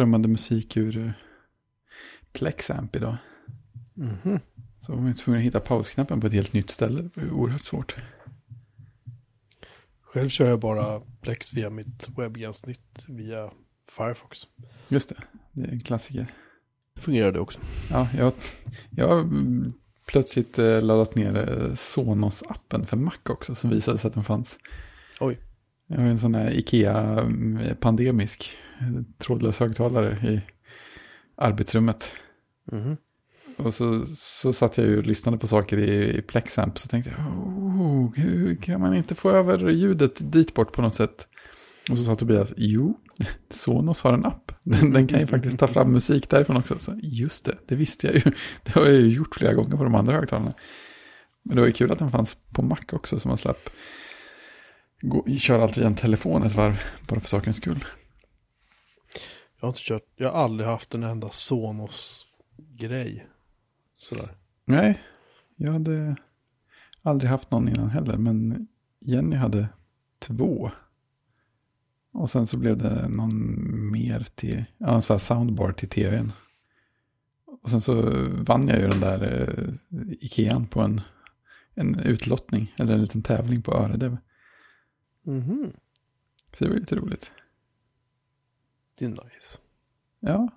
Strömmade musik ur eh, Plexamp idag. Mhm. Så var man tvungen att hitta pausknappen på ett helt nytt ställe. Det var oerhört svårt. Själv kör jag bara Plex via mitt webbgränssnitt via Firefox. Just det, det är en klassiker. Fungerar det också? Ja, jag, jag har mm, plötsligt eh, laddat ner eh, Sonos-appen för Mac också som visade sig att den fanns. Oj. Jag har en sån här Ikea mm, pandemisk trådlös högtalare i arbetsrummet. Mhm. Och så, så satt jag ju och lyssnade på saker i, i Plexamp. Så tänkte jag, oh, hur kan man inte få över ljudet dit bort på något sätt? Och så sa Tobias, jo, Sonos har en app. Den, den kan ju faktiskt ta fram musik därifrån också. Så, just det, det visste jag ju. Det har jag ju gjort flera gånger på de andra högtalarna. Men det var ju kul att den fanns på Mac också, så man slapp gå, köra allt via en telefon ett varv, bara för sakens skull. Jag har inte kört, jag har aldrig haft en enda Sonos-grej. Sådär. Nej, jag hade aldrig haft någon innan heller, men Jenny hade två. Och sen så blev det någon mer till, ja, en sån här soundbar till tvn. Och sen så vann jag ju den där eh, Ikean på en, en utlottning, eller en liten tävling på Öredev. Mhm. Så det var lite roligt. Det är nice. Ja,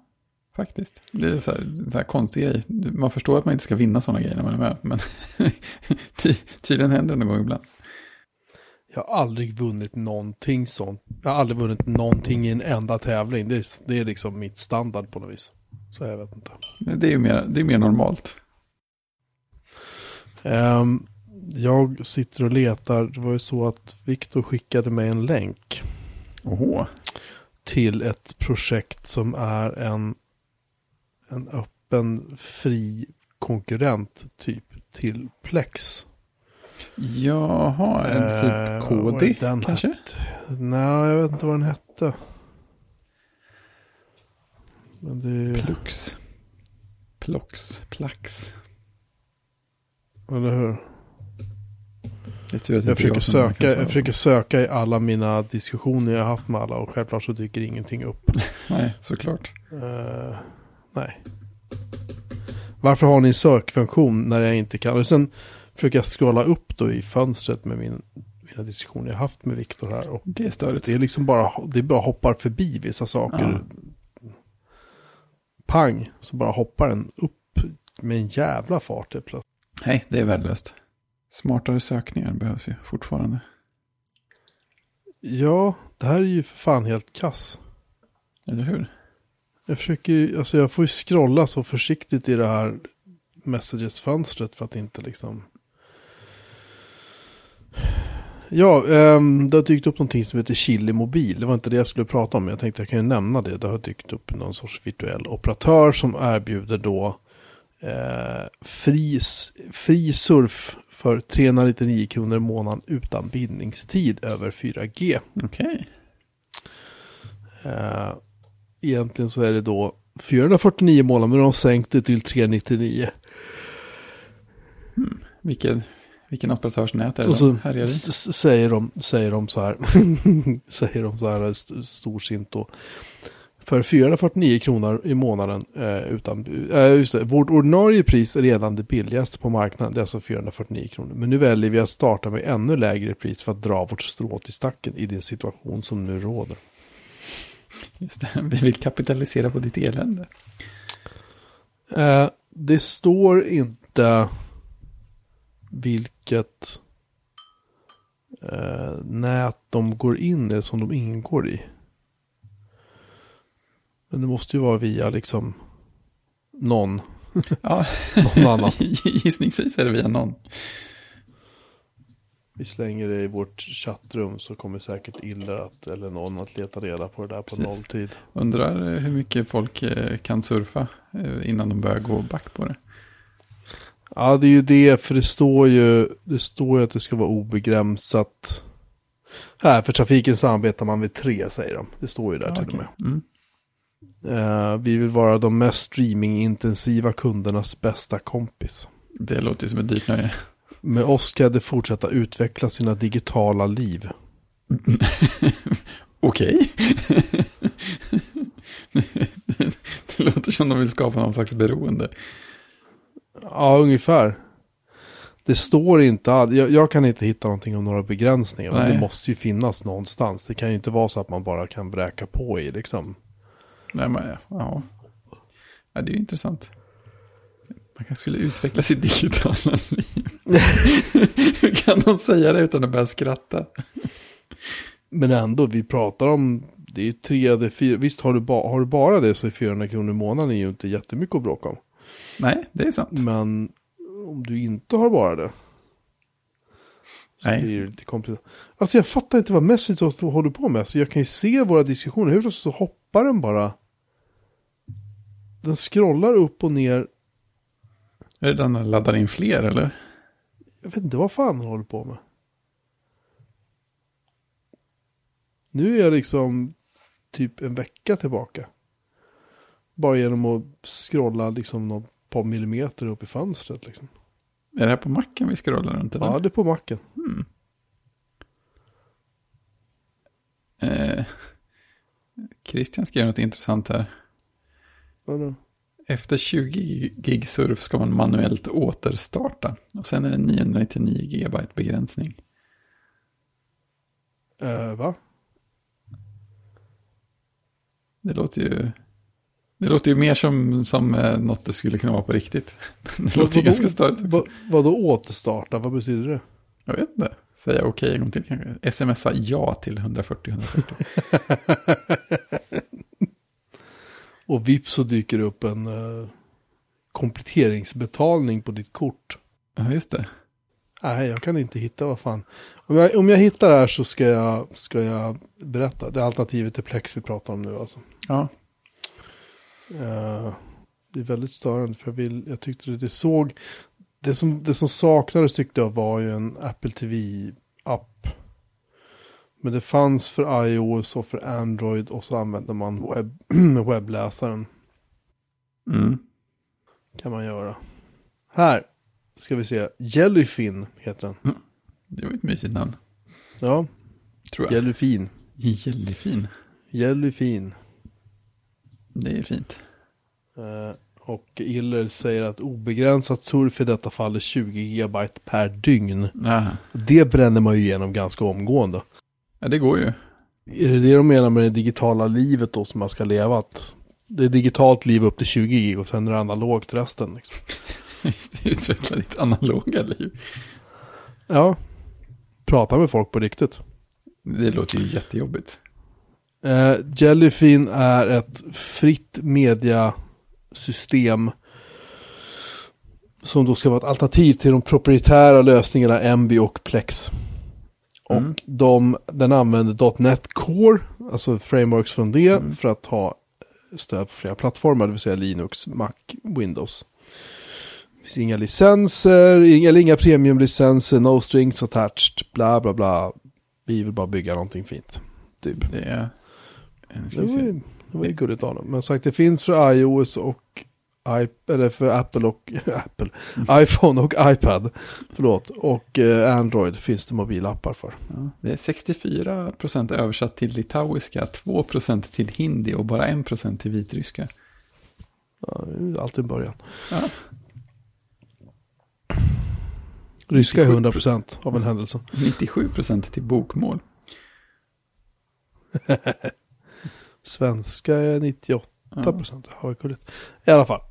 faktiskt. Det är så här, så här konstig grej. Man förstår att man inte ska vinna sådana grejer när man är med, men ty tydligen händer det någon gång ibland. Jag har aldrig vunnit någonting sånt. Jag har aldrig vunnit någonting i en enda tävling. Det är, det är liksom mitt standard på något vis. Så jag vet inte. Det är ju mer, det är mer normalt. Ehm, jag sitter och letar. Det var ju så att Viktor skickade mig en länk Åhå. Till ett projekt som är en, en öppen, fri konkurrent typ till Plex. Jaha, en Eh, typ var KD kanske? hette? Nej, jag vet inte vad den hette. Men det. Plux. Plox. Plax. Eller hur? Jag inte försöker, söka, jag försöker söka i alla mina diskussioner jag har haft med alla och självklart så dyker ingenting upp. Nej, såklart. Eh, nej. Varför har ni en sökfunktion när jag inte kan? Och sen försöker jag scrolla upp då i fönstret med min, mina diskussioner jag haft med Viktor här. Och Det är störigt. det är liksom bara, det bara hoppar förbi vissa saker. Pang, så bara hoppar den upp med en jävla fart helt plötsligt. Nej, det är värdelöst. Smartare sökningar behövs ju fortfarande. Ja, det här är ju för fan helt kass. Eller hur? Jag försöker alltså jag får ju scrolla så försiktigt i det här messages-fönstret för att inte liksom... Ja, ehm, det har dykt upp någonting som heter Chili Mobil. Det var inte det jag skulle prata om, men jag tänkte jag kan ju nämna det. Det har dykt upp någon sorts virtuell operatör som erbjuder då eh, fri, fri surf för 399 kronor i månaden utan bindningstid över 4G. Okej. Eh, egentligen så är det då 449 månader, men de har sänkt det till 399. Vilken, vilken operatörsnät är det Och så de härjar i? s- s- säger de, säger de så här, säger de så här st- storsint då. För 449 kronor i månaden eh, utan, eh, just det, vårt ordinarie pris är redan det billigaste på marknaden, det är alltså 449 kronor. Men nu väljer vi att starta med ännu lägre pris för att dra vårt strå till stacken i den situation som nu råder. Just det, vi vill kapitalisera på ditt elände. Eh, det står inte vilket eh, nät de går in i som de ingår i. Men det måste ju vara via liksom någon, Ja, någon annan. gissningsvis är det via någon. Vi slänger det i vårt chattrum så kommer säkert Ille att, eller någon att leta reda på det där på Precis. nolltid. Undrar eh, hur mycket folk eh, kan surfa eh, innan de börjar gå back på det. Ja, det är ju det, för det står ju, det står ju att det ska vara obegränsat. Här, för trafiken samarbetar man med tre, säger de. Det står ju där Ja, till och med. Mm. Eh, vi vill vara de mest streamingintensiva kundernas bästa kompis. Det låter ju som ett dyrt nöje. Med oss ska de fortsätta utveckla sina digitala liv. Okej. Eftersom de vill skapa någon slags beroende. Ja, ungefär. Det står inte, jag, jag kan inte hitta någonting om några begränsningar. Men det måste ju finnas någonstans. Det kan ju inte vara så att man bara kan bräka på i liksom. Nej, men, ja. ja, det är ju intressant. Man kanske skulle utveckla sitt digitala liv. Hur kan de säga det utan att börja skratta? Men ändå, vi pratar om, det är tre, det är fyra, visst har du, ba, har du bara det så är 400 kronor i månaden är ju inte jättemycket att bråka om. Nej, det är sant. Men om du inte har bara det. Så Nej. blir det lite komplicerat. Alltså jag fattar inte vad Messenger håller på med. Så jag kan ju se våra diskussioner. Hur så hoppar den bara. Den scrollar upp och ner. Är det den laddar in fler eller? Jag vet inte vad fan den håller på med. Nu är jag liksom typ en vecka tillbaka. Bara genom att scrolla liksom något par millimeter upp i fönstret liksom. Är det här på macken vi scrollar runt? Eller? Ja, det är på macken. Eh, Christian skrev något intressant här. Ja, då. Efter 20 gig surf ska man manuellt återstarta. Och sen är det 999 gigabyte begränsning. Eh, va? Det låter ju, det låter ju mer som, som eh, något det skulle kunna vara på riktigt. Det låter ju Vadå- ganska störigt också. vad- Vadå återstarta? Vad betyder det? Jag vet inte. Säga okej en gång till kanske. Smsa ja till 140-140. Och vips så dyker det upp en uh, kompletteringsbetalning på ditt kort. Ja, just det. Nej, jag kan inte hitta vad fan. Om jag, om jag hittar det här så ska jag, ska jag berätta. Det är alternativet till Plex vi pratar om nu alltså. Ja, Eh, det är väldigt störande för jag, vill, jag tyckte det, det såg. Det som, det som saknades tyckte jag var ju en Apple TV-app. Men det fanns för iOS och för Android och så använde man webb, webbläsaren. mm. Kan man göra. Här ska vi se. Jellyfin heter den. det var ett mysigt namn. Ja, Tror jag. Jellyfin. Jellyfin. Jellyfin. Det är fint. Eh, och Iller säger att obegränsat surf i detta fall är 20 GB per dygn. Ja, Det bränner man ju igenom ganska omgående. Ja det går ju. Är det det de menar med det digitala livet då som man ska leva? Att det är digitalt liv upp till 20 gig och sen är det analogt resten. Liksom. Utveckla ditt analoga liv. Ja, prata med folk på riktigt. Det låter ju jättejobbigt. Eh, Jellyfin är ett fritt mediasystem som då ska vara ett alternativ till de proprietära lösningarna MB och Plex. Och Mm. de, den använder .NET Core, alltså frameworks från det, Mm. för att ha stöd på flera plattformar, det vill säga Linux, Mac, Windows. Det finns inga licenser, inga, eller inga premiumlicenser, no strings attached, bla bla bla. Vi vill bara bygga någonting fint. Typ. Det är... Det var ju, det var ju gulligt av dem. Men som sagt, det finns för iOS och I, eller för Apple och Apple, iPhone och iPad. Förlåt. Och eh, Android finns det mobilappar för. Ja, det är 64% översatt till litauiska, 2% till hindi och bara 1% till vitryska. Ja, alltid början. Ja. Ryska är 100% av en händelse. 97% till bokmål. Svenska är 98%. Ja. Ja. I alla fall.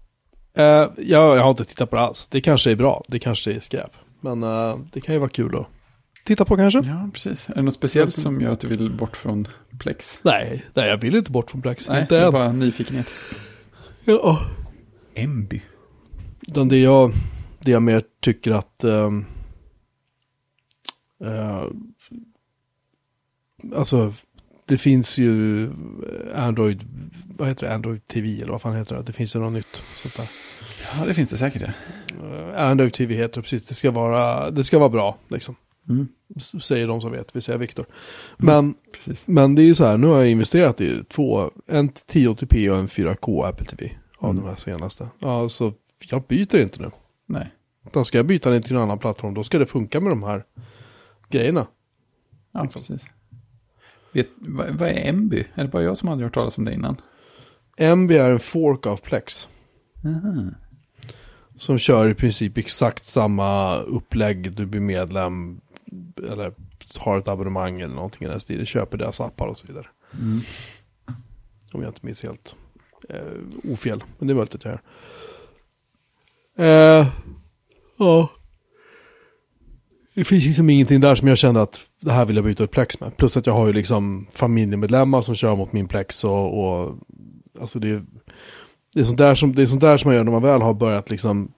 Eh, jag, jag har inte tittat på det alls. Det kanske är bra. Det kanske är skräp. Men eh, det kan ju vara kul att titta på kanske. ja, precis. Är det något speciellt som gör att du vill bort från Plex? Nej, nej, jag vill inte bort från Plex. Nej, inte det är än. bara nyfikenhet. Ja. Emby. Utan det jag, det jag mer tycker att... ehm, eh, alltså, det finns ju Android, vad heter det, Android TV eller vad fan heter det? Det finns ju något nytt. Sånt där. Ja, det finns det säkert. Ja. Eh, Android TV heter det precis, det ska vara, det ska vara bra liksom. Mm, Säger de som vet, vill säga Viktor. Men, precis. men det är ju så här, nu har jag investerat i två, en 1080p och en 4K Apple TV. Av Mm. de här senaste. Ja, så jag byter inte nu. Nej. Utan ska jag byta den till en annan plattform, då ska det funka med de här grejerna. Ja, Liksom. precis. Vet, vad, vad är Emby? Är det bara jag som aldrig hört talas om det innan? MB är en fork av Plex. Aha. Som kör i princip exakt samma upplägg. Du blir medlem eller har ett abonnemang eller någonting i den stilen. Köper deras appar och så vidare. Mm. Om jag inte minns helt eh, ofel. Men det är möjligt att jag gör. Eh, ja. Det finns liksom ingenting där som jag kände att det här vill jag byta ut Plex med. Plus att jag har ju liksom familjemedlemmar som kör mot min Plex och, och alltså det är, det är sånt där som, det är sånt där som man gör när man väl har börjat liksom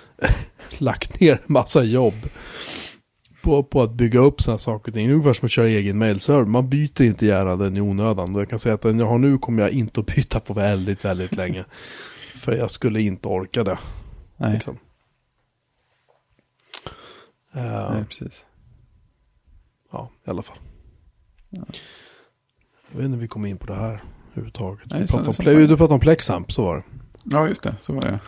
lagt ner massa jobb på, på att bygga upp sådana saker och ting. Ungefär som att köra egen mailserver. Man byter inte gärna den i onödan. Jag kan säga att den jag har nu kommer jag inte att byta på väldigt, väldigt länge. För jag skulle inte orka det. Nej. Liksom. Eh, Nej, precis. Ja, i alla fall. Ja. Jag vet inte om vi kom in på det här överhuvudtaget. Nej, Vi så- pratade om du pratade om Plexamp, så var det. Ja, just det. Så var det.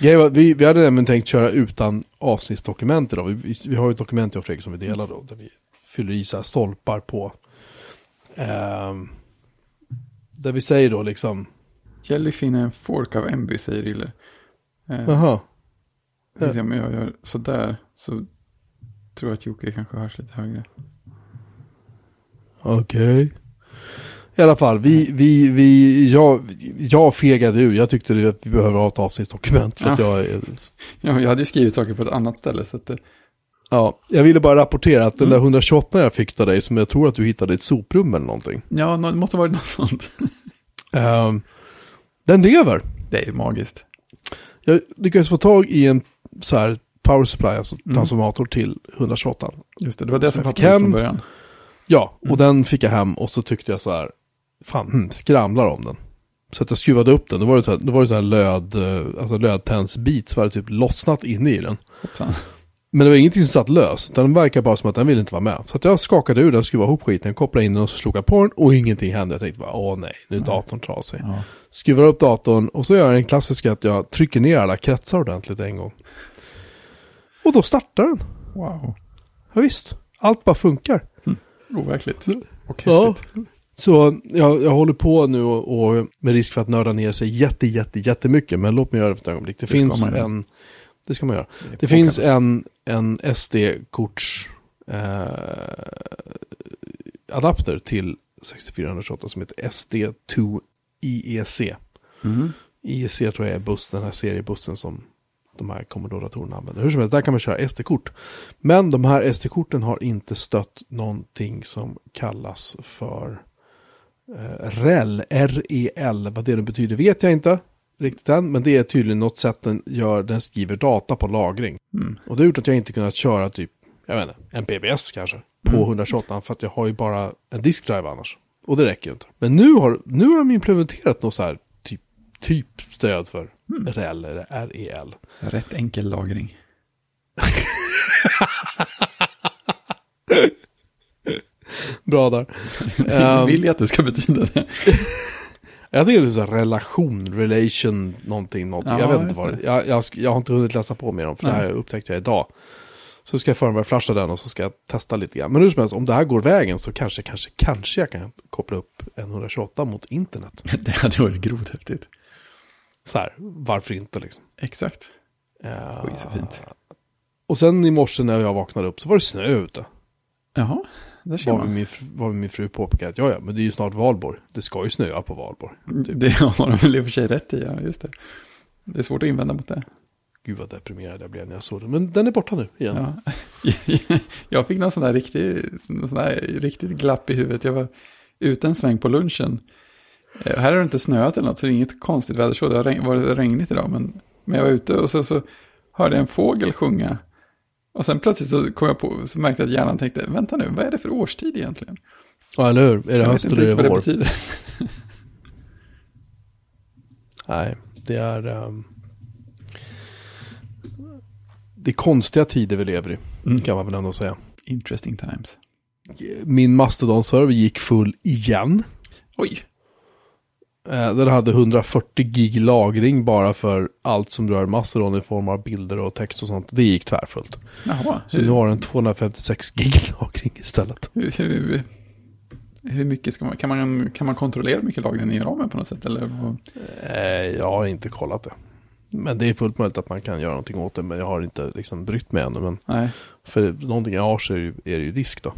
Var, vi, vi hade nämligen tänkt köra utan avsnittsdokument idag. Vi, vi, har ju ett dokument jag och Fredrik som vi delar då. Där vi fyller i så här stolpar på. ehm, där vi säger då liksom. Jellyfin är en fork av MB, säger Rille. Eh, Jaha. jag ska se om jag gör sådär så tror jag att Jocke kanske hörs lite högre. Okej. I alla fall, vi, vi, vi, jag, jag fegade ur. Jag tyckte att vi behöver ha ett avsnittsdokument. För att Ja. jag, är- Ja, jag hade ju skrivit saker på ett annat ställe. Så att det, ja, jag ville bara rapportera att den Mm. där 128 jag fick av dig, som jag tror att du hittade i ett soprum eller någonting. ja, det måste ha varit något sånt. ehm, den lever. Det är magiskt. Jag lyckades få tag i en så här power supply, alltså Mm. transformator till 128. Just det, det var det Som som jag fick fattades hem. från början. Ja, och Mm. den fick jag hem och så tyckte jag så här, fan, hmm, skramlar om den. Så att jag skruvade upp den, då var det så här, då var det så här löd, eh, alltså lödtändsbit, var det typ lossnat inne i den. Hoppsan. Men det var ingenting som satt löst, utan den verkar bara som att den ville inte vara med. Så att jag skakade ur den, skruvade ihop skiten, kopplade in den och så slog jag på den och ingenting hände. Jag tänkte bara, åh nej, nu är datorn trasig. Ja. Skruvar upp datorn och så gör jag den klassiska att jag trycker ner alla kretsar ordentligt en gång. Och då startar den. Wow. Ja, visst, allt bara funkar. Overkligt. Och Ja. Så jag, jag håller på nu och, och med risk för att nörda ner sig jätte, jätte, jättemycket. Men låt mig göra det för ett ögonblick. Det, Det finns en... Det ska man göra. är Det finns en, en SD-korts eh, adapter till 6428 som heter SD2 IEC. Mhm. IEC tror jag är buss, den här seriebussen som de här Commodore-datorerna använder. Hur som helst, där kan man köra SD-kort. Men de här SD-korten har inte stött någonting som kallas för eh, REL, R-E-L. Vad det nu betyder vet jag inte riktigt än, men det är tydligen något sätt den gör, den skriver data på lagring. Mm. Och det har gjort att jag inte kunnat köra typ, jag vet inte, en PBS kanske, på Mm. 128 för att jag har ju bara en diskdrive annars. Och det räcker ju inte. Men nu har, nu har de implementerat något så här typ, typ stöd för Mm. REL eller REL. Rätt enkel lagring. Bra där. Jag Ehm, vill ju att det ska betyda det. Jag tycker det är så här relation, relation, någonting, någonting. Ja, jag vet inte vad det. jag, jag, jag har inte hunnit läsa på mer om, för det här Nej. upptäckte jag idag. Så ska jag förbereda flasha den och så ska jag testa lite grann. Men hur som helst, om det här går vägen så kanske, kanske, kanske jag kan koppla upp en 128 mot internet. Det hade varit grovt häftigt. Så här, varför inte liksom? Exakt. Uh, Oj, så fint. Och sen i morse när jag vaknade upp så var det snö ute. Jaha, Var min, var min fru påpekade att ja, ja, men det är ju snart valborg. Det ska ju snöa på valborg. Typ. Det har de väl i och för sig rätt i, ja, just det. Det är svårt att invända mot det. Gud vad deprimerad jag blev när jag såg det. Men den är borta nu igen. Ja. Jag fick någon sån där riktig, någon sån där riktigt glapp i huvudet. Jag var ute en sväng på lunchen. Eh, Här har det inte snöat eller något, så det är inget konstigt väder så. Det har regn, varit regnigt idag, men, men jag var ute och så, så hörde jag en fågel sjunga. Och sen plötsligt så kom jag på, så märkte jag att hjärnan tänkte, vänta nu, vad är det för årstid egentligen? Ja, eller hur? Är det jag höst vet eller inte är det vad det vår? betyder. Nej, det är... ehm, det är konstiga tider vi lever i, Mm. kan man väl ändå säga. Interesting times. Min Mastodon-server gick full igen. Oj, Den hade 140 gig lagring bara för allt som rör Mastodon i form av bilder och text och sånt. Det gick tvärfullt. jaha. Så nu har den 256 gig lagring istället. hur, hur, Hur mycket ska man, kan man, kan man kontrollera hur mycket lagring ni gör av med på något sätt? Eller? Eh, jag har inte kollat det. Men det är fullt möjligt att man kan göra någonting åt det. Men jag har inte liksom brytt mig ännu. Men Nej. för någonting jag har så är det ju, är det ju disk då.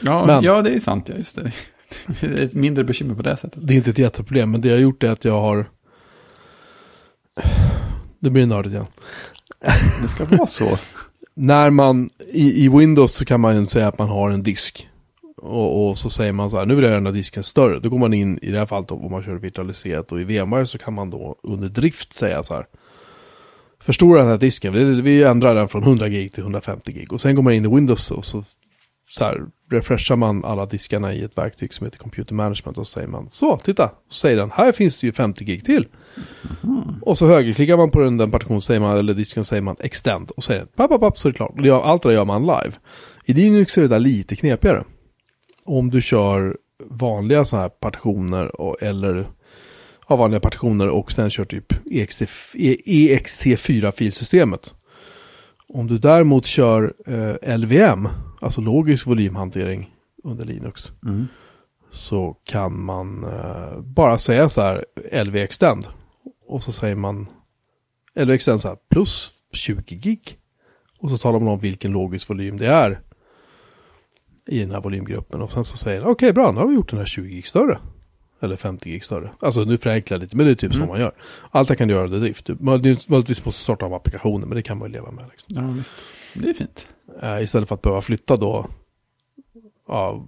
Ja, Men- ja, det är sant, ja, just det. Det är ett mindre bekymmer på det sättet. Det är inte ett jätteproblem. Men det jag har gjort är att jag har... Det blir nördigt igen. Det ska vara så. När man i, i Windows så kan man ju säga att man har en disk. Och, och så säger man så här, nu vill jag göra den här disken större. Då går man in, i det här fallet om man kör virtualiserat och i VMware så kan man då under drift säga så här. Förstora den här disken, vi, vi ändrar den från 100 gig till 150 gig. Och sen går man in i Windows och så, så här, refreshar man alla diskarna i ett verktyg som heter Computer Management. Och så säger man, så titta, så säger den, här finns det ju 50 gig till. Och så högerklickar man på den, den partitionen, säger man, eller disken, säger man extend. Och säger papp, papp, papp, så är det klart. Och det gör, allt det där gör man live. I Linux är det där lite knepigare. Om du kör vanliga sådana här partitioner och, eller ja, vanliga partitioner och sen kör typ EXT, EXT4-filsystemet. Om du däremot kör eh, LVM, alltså logisk volymhantering under Linux, Mm. så kan man eh, bara säga så här LV extend. Och så säger man LV extend så här plus 20 gig. Och så talar man om vilken logisk volym det är i den här volymgruppen. Och sen så säger den okej bra, nu har vi gjort den här 20 gig större. Eller 50 gig större. Alltså nu förenklar jag lite, men det är typ Mm. man gör. Allt det kan du göra under drift. Du möjligtvis möjligtvis måste starta om applikationen, men det kan man ju leva med. Liksom. Ja, visst. Det är fint. Eh, istället för att behöva flytta då, ja,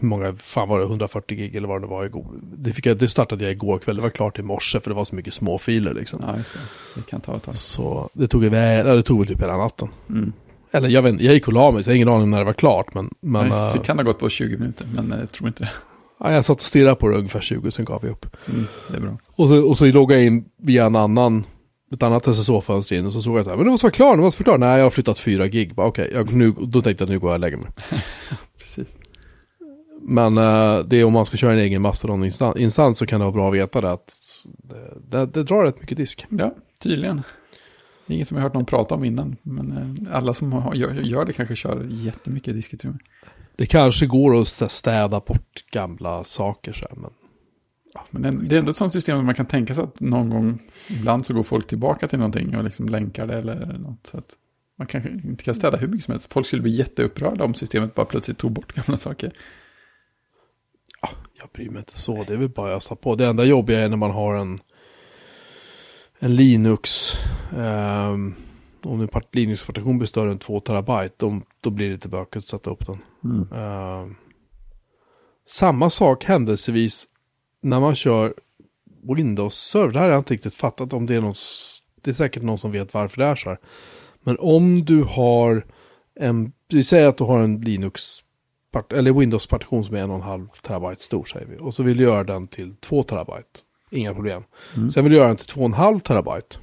många, fan var det, 140 gig eller vad det var igår. Det, fick jag, det startade jag igår kväll, det var klart i morse för det var så mycket små filer liksom. Ja, just det. Det kan ta ett tag. Så det tog, iväg, ja, det tog väl typ hela natten. Mm. Eller jag vet inte, jag gick och la mig så jag har ingen aning när det var klart. Men, men ja, just, det eh, kan ha gått på 20 minuter, men eh, jag tror inte det. Ja, jag satt och stirrade på det ungefär 20, sen gav jag upp. Mm, det är bra. Och så, och så loggade jag in via en annan, ett annat SSH-fönster in och så såg jag så här, men det måste vara klar, det måste vara klar. Nej, jag har flyttat 4 gig. Bara, jag, nu, då tänkte jag att nu går jag och lägger mig. Precis. Men eh, det är om man ska köra en egen Mastodon-instans så kan det vara bra att veta det att det, det, det drar rätt mycket disk. Ja, tydligen. Det är inget som jag hört någon prata om innan, men eh, alla som har, gör, gör det kanske kör jättemycket diskutrymme. Det kanske går att stä- städa bort gamla saker så här, men Men det, det är ändå ett sånt system där man kan tänka sig att någon gång, ibland så går folk tillbaka till någonting och liksom länkar det eller något. Så att man kanske inte kan städa hur mycket som helst. Folk skulle bli jätteupprörda om systemet bara plötsligt tog bort gamla saker. jag bryr mig inte så. Det är väl bara att ösa på. Det enda jobbiga är när man har en, en Linux, ehm, om en part- Linux-partition blir större än 2 terabyte, då, då blir det lite bökigt att sätta upp den. Ehm, samma sak händelsevis när man kör Windows-server. Det här har jag inte riktigt fattat om det är någon, det är säkert någon som vet varför det är så här. Men om du har en, vi säger att du har en Linux, part- eller Windows-partition som är en och en halv terabyte stor säger vi. Och så vill du göra den till 2 terabyte. Inga problem. Mm. Sen vill du göra den till 2,5 terabyte.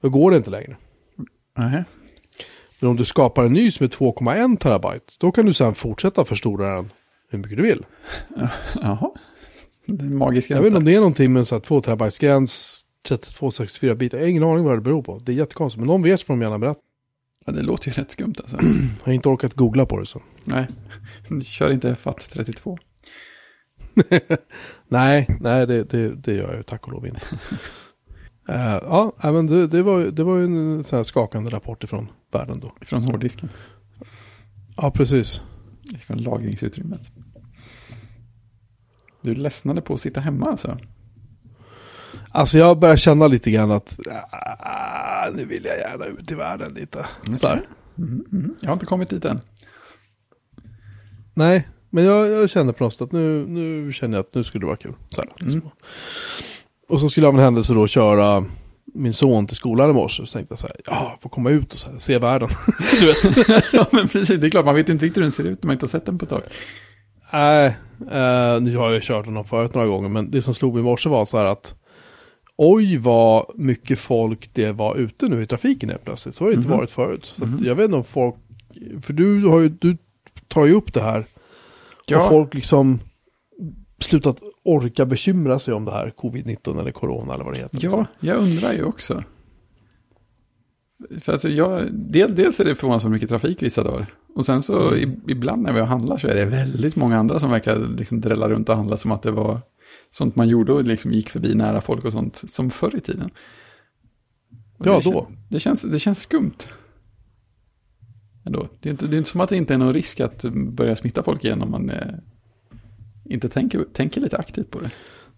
Då går det inte längre. Nej. Men om du skapar en ny som är 2,1 terabyte, då kan du sedan fortsätta förstora den hur mycket du vill. Jaha. Det är en magisk Jag vet inte om det är någonting med en sån här 2 terabytes gräns, 3264 bitar. Jag har ingen aning vad det beror på. Det är jättekonstigt, men någon vet får de gärna berätta. Ja, det låter ju rätt skumt alltså. Jag har inte orkat googla på det så. Nej, kör inte FAT 32. Nej, nej det, det, det gör jag ju tack och lov inte. Eh, ja, men det, det, var, det var ju en sån skakande rapport ifrån världen då. Från hårddisken. Ja, precis. Från lagringsutrymmet. Du ledsnade på att sitta hemma alltså? Alltså jag börjar känna lite grann att ah, nu vill jag gärna ut i världen lite. Så här. Mm, mm. Jag har inte kommit dit än. Nej, men jag, jag känner på något sätt att nu, nu känner jag att nu skulle det vara kul. Så här. Mm. Och så skulle jag av en händelse då köra min son till skolan i morse. Så tänkte jag så här, ja, få komma ut och så här, se världen. du vet. ja, men precis. Det är klart, man vet inte riktigt hur den ser ut när man inte har sett den på ett tag. Nej, eh, nu har jag kört den förut några gånger, men det som slog mig i morse var så här att oj vad mycket folk det var ute nu i trafiken helt plötsligt. Så har det inte Mhm. varit förut. Så Mhm. jag vet inte om folk, för du, har ju, du tar ju upp det här. Ja. Och folk liksom slutat orka bekymra sig om det här covid-19 eller corona eller vad det heter. Ja, jag undrar ju också. För alltså jag, del, dels är det förvånansvärt mycket trafik vissa dagar. Och sen så i, ibland när vi handlar så är det väldigt många andra som verkar liksom drälla runt och handla som att det var sånt man gjorde och liksom gick förbi nära folk och sånt som förr i tiden. Och Ja, det då. kän- Det känns, det känns skumt. Ändå. Det, är inte, det är inte som att det inte är någon risk att börja smitta folk igen om man inte tänker, tänker lite aktivt på det.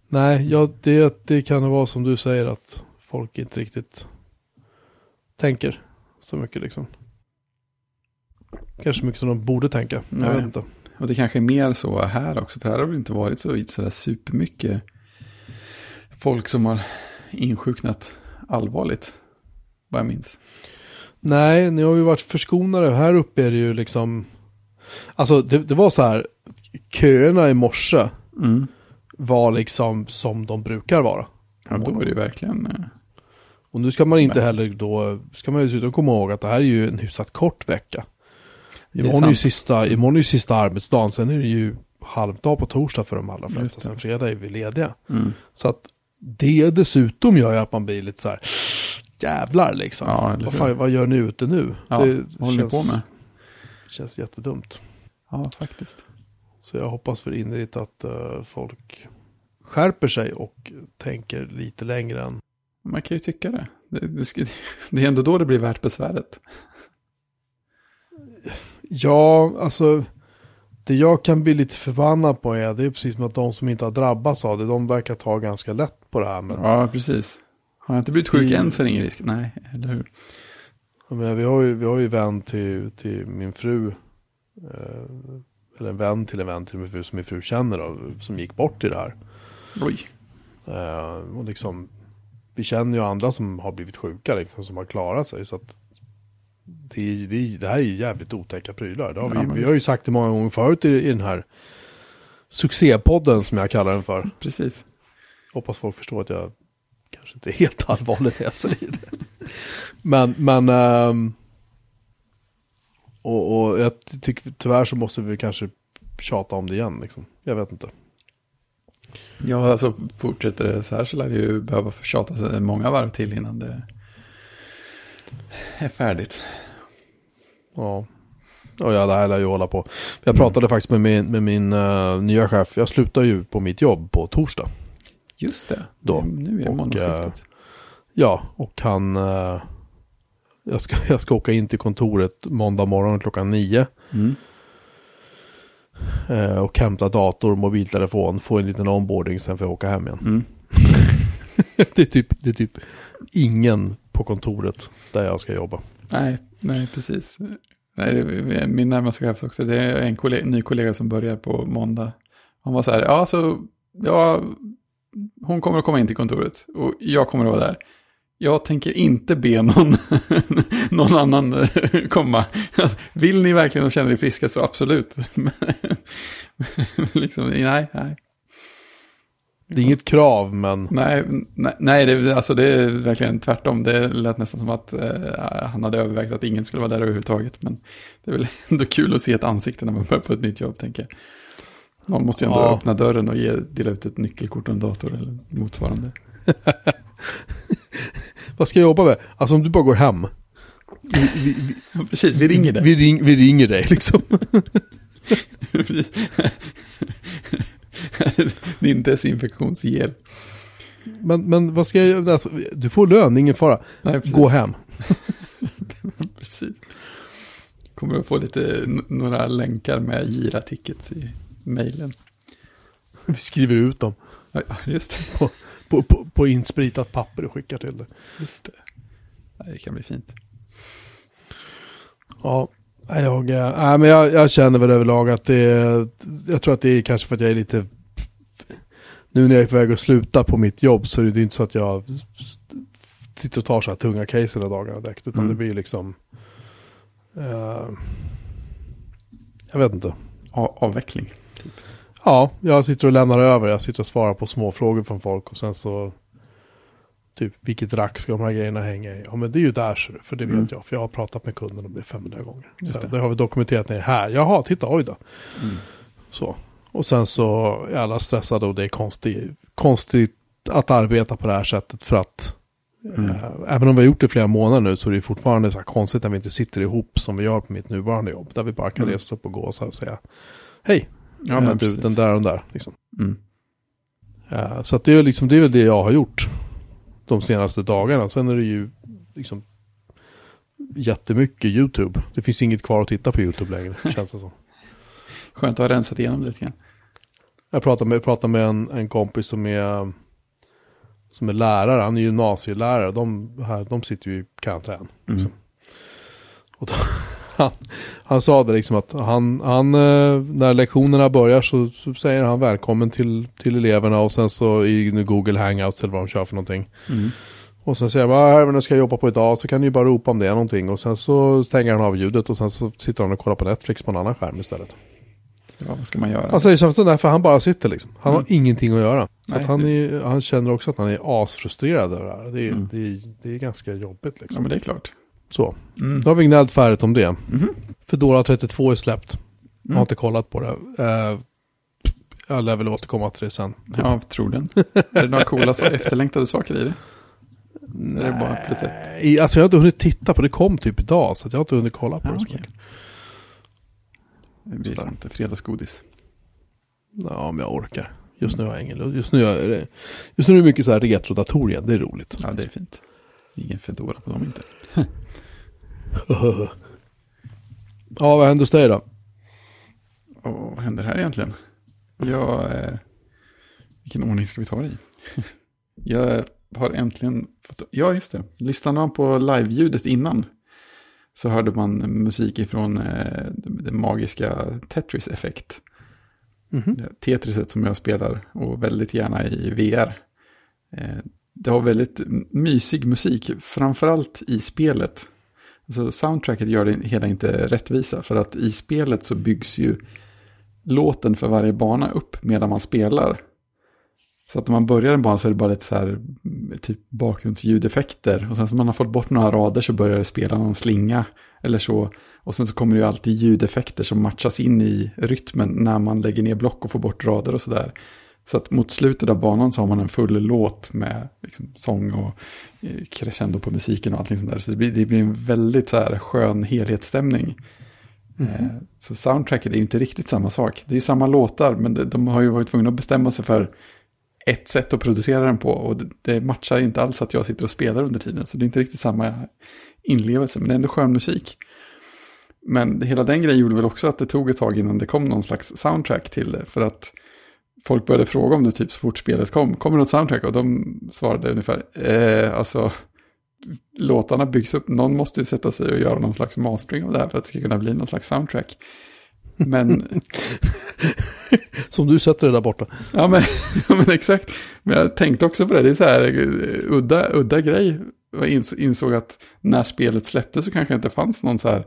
Nej, ja, det, det kan vara som du säger att folk inte riktigt tänker så mycket liksom. Kanske så mycket som de borde tänka. Jag vet inte. Och det kanske är mer så här också, för här har det inte varit så, så där supermycket folk som har insjuknat allvarligt, vad jag minns. Nej, ni har ju varit förskonade. Här uppe är det ju liksom... Alltså det, det var så här, köerna i morse Mm. var liksom som de brukar vara. Ja, då var det ju verkligen... eh, Och nu ska man inte heller då, ska man dessutom komma ihåg att det här är ju en hyfsat kort vecka. Är Imorgon är, ju sista, imorgon är ju sista arbetsdagen, sen är det ju halvdag på torsdag för de allra flesta. Sen fredag är vi lediga. Mm. Så att det dessutom gör ju att man blir lite så här, jävlar liksom. Ja, vad, fan, vad gör ni ute nu? Ja, det vad håller ni på med? känns jättedumt. Ja, faktiskt. Så jag hoppas för innerligt att eh, folk skärper sig och tänker lite längre än... Man kan ju tycka det. Det, det, det är ändå då det blir värt besväret. Ja, alltså det jag kan bli lite förbannad på är, det är precis som att de som inte har drabbats av det, de verkar ta ganska lätt på det här. Men, Ja, precis. Har jag inte blivit sjuk I- än så är det ingen risk. Nej, eller hur? Jag menar, vi, har ju, vi har ju vän till, till min fru, eh, eller en vän till en vän till min fru som min fru känner då, som gick bort i det här. Oj. Eh, och liksom, vi känner ju andra som har blivit sjuka, liksom, som har klarat sig. Så att det, det, det här är jävligt otäcka prylar. Det har Ja, vi, har ju sagt det många gånger förut i, i den här succépodden som jag kallar den för. Precis. Hoppas folk förstår att jag kanske inte är helt allvarlig när jag säger det. Men, men ehm, och, och jag tycker tyvärr så måste vi kanske tjata om det igen liksom. Jag vet inte. Ja, alltså fortsätter det så här så lär det ju behöva tjata sig många varv till innan det är färdigt. Ja. Och ja, det här lär ju hålla på. Jag pratade faktiskt med min, med min eh, nya chef. Jag slutar ju på mitt jobb på torsdag. Just det. Då. Nu är månadsskiftet. Ja, och han... eh, jag, ska, jag ska åka in till kontoret måndag morgon klockan nio. Mm. eh, och hämta dator, mobiltelefon, få en liten onboarding, sen får jag åka hem igen. Mm. det, är typ, det är typ ingen på kontoret där jag ska jobba. Nej, nej, precis. Nej, det är min närmaste chef också. Det är en kollega, ny kollega som börjar på måndag. Han var så här, ja, så, ja, hon kommer att komma in till kontoret och jag kommer att vara där. Jag tänker inte be någon, någon annan eh, komma. Vill ni verkligen och känner er friska så absolut. Liksom, nej, nej. Det är inget krav, men Nej, nej, nej det, alltså det är verkligen tvärtom. Det lät nästan som att eh, han hade övervägt att ingen skulle vara där överhuvudtaget. Men det är väl ändå kul att se ett ansikte när man börjar på ett nytt jobb, tänker jag. Någon måste ju ändå Ja. öppna dörren och ge, dela ut ett nyckelkort och en dator eller motsvarande. Vad ska jag jobba med? Alltså om du bara går hem. Vi, vi, vi, Precis, vi ringer dig. vi, ring, vi ringer dig liksom. Din desinfektionsgel. Men, men vad ska jag? Alltså, du får lön, ingen fara. Nej. Gå hem. Precis. Kommer att få lite, några länkar med gira-tickets i mejlen. Vi skriver ut dem Ja, just det. På, på, på inspritat papper och skickar till dig. Just det. Det kan bli fint. Ja, nej, jag, äh, nej, men jag, jag känner väl överlag att det jag tror att det är kanske för att jag är lite, nu när jag är på väg att sluta på mitt jobb så är det inte så att jag sitter och tar så här tunga case hela dagarna direkt, utan Mm. det blir liksom, eh, jag vet inte. A- avveckling. Ja, jag sitter och lämnar över, jag sitter och svarar på små frågor från folk och sen så Typ, vilket rack ska de här grejerna hänga i? Ja, men det är ju där, ser du, för det vet Mm. jag. För jag har pratat med kunden om det 500 gånger. Just Så det. det har vi dokumenterat ner här. Jaha, titta, oj då. Mm. Så. Och sen så är alla stressade och det är konstigt, konstigt att arbeta på det här sättet för att Mm. Eh, Även om vi har gjort det flera månader nu så är det fortfarande så här konstigt när vi inte sitter ihop som vi gör på mitt nuvarande jobb. Där vi bara kan Mm. resa upp och gå och så här och säga hej, Ja, men du, den där och den där. Liksom. Mm. Eh, Så att det, är liksom, det är väl det jag har gjort de senaste dagarna. Sen är det ju liksom jättemycket YouTube. Det finns inget kvar att titta på YouTube längre, känns det som. Skönt att ha rensat igenom lite grann. Jag pratade med, pratade med en, en kompis som är, som är lärare, han är gymnasielärare. De, här, de sitter ju i karantän. Mm. Och då, han, han sa det liksom att han, han, eh, när lektionerna börjar så, så säger han välkommen till, till eleverna och sen så i nu Google Hangouts eller vad de kör för någonting. Mm. Och sen säger han, här, men jag ska jobba på idag så kan ni ju bara ropa om det är någonting. Och sen så stänger han av ljudet och sen så sitter han och kollar på Netflix på en annan skärm istället. Ja, vad ska man göra? Han säger så därför han bara sitter liksom. Han Mm. har ingenting att göra. Så Nej, att han, är, han känner också att han är asfrustrerad över det här. Det är, Mm. det är, det är ganska jobbigt ja, liksom. men det är klart. Så, Mm. då har vi gnällt färdigt om det. Mhm. Fedora 32 är släppt. Jag har Mm. inte kollat på det. Eh, jag lär väl återkomma till det sen. Ja, tror den. är det några coola så efterlängtade saker i det? Är det bara plus ett? Nej, Alltså jag har inte hunnit titta på det. Det kom typ idag. Så jag har inte hunnit kolla på Ja, det. så okej. mycket. Det blir sånt fredagsgodis. Ja, om jag orkar. Just nu har jag ingen lust. Just nu är det, just nu är det mycket så här retrodatorer igen. Det är roligt. Ja, det är fint. Ingen Fedora på dem inte. ja, vad händer hos dig då? Och vad händer här egentligen? Jag, eh, vilken ordning ska vi ta det i? jag har äntligen fått, ja just det, lyssnade man på live-ljudet innan så hörde man musik ifrån eh, det, det magiska Tetris Effect. Mhm. Det Tetriset som jag spelar och väldigt gärna i VR. Eh, det har väldigt mysig musik, framförallt i spelet. Alltså soundtracket gör det hela inte rättvisa, för att i spelet så byggs ju låten för varje bana upp medan man spelar. Så att när man börjar en bana så är det bara lite så här typ bakgrundsljudeffekter. Och sen så man har fått bort några rader så börjar det spela någon slinga eller så. Och sen så kommer det ju alltid ljudeffekter som matchas in i rytmen när man lägger ner block och får bort rader och sådär. Så att mot slutet av banan så har man en full låt med liksom sång och eh, crescendo på musiken och allting sånt där. Så det blir, det blir en väldigt så här skön helhetsstämning. Eh, Så soundtracket är ju inte riktigt samma sak. Det är ju samma låtar, men de, har ju varit tvungna att bestämma sig för ett sätt att producera den på. Och det, det matchar ju inte alls att jag sitter och spelar under tiden. Så det är inte riktigt samma inlevelse, men det är ändå skön musik. Men hela den grejen gjorde väl också att det tog ett tag innan det kom någon slags soundtrack till det. För att folk började fråga om det typ så fort spelet kom. Kommer det något soundtrack? Och de svarade ungefär, eh, alltså låtarna byggs upp. Någon måste ju sätta sig och göra någon slags mastering av det här för att det ska kunna bli någon slags soundtrack. Men, Som du sätter det där borta. ja men, ja men exakt. Men jag tänkte också på det, det är så här eh, udda, udda grej. Jag ins- insåg att när spelet släpptes så kanske inte fanns någon så här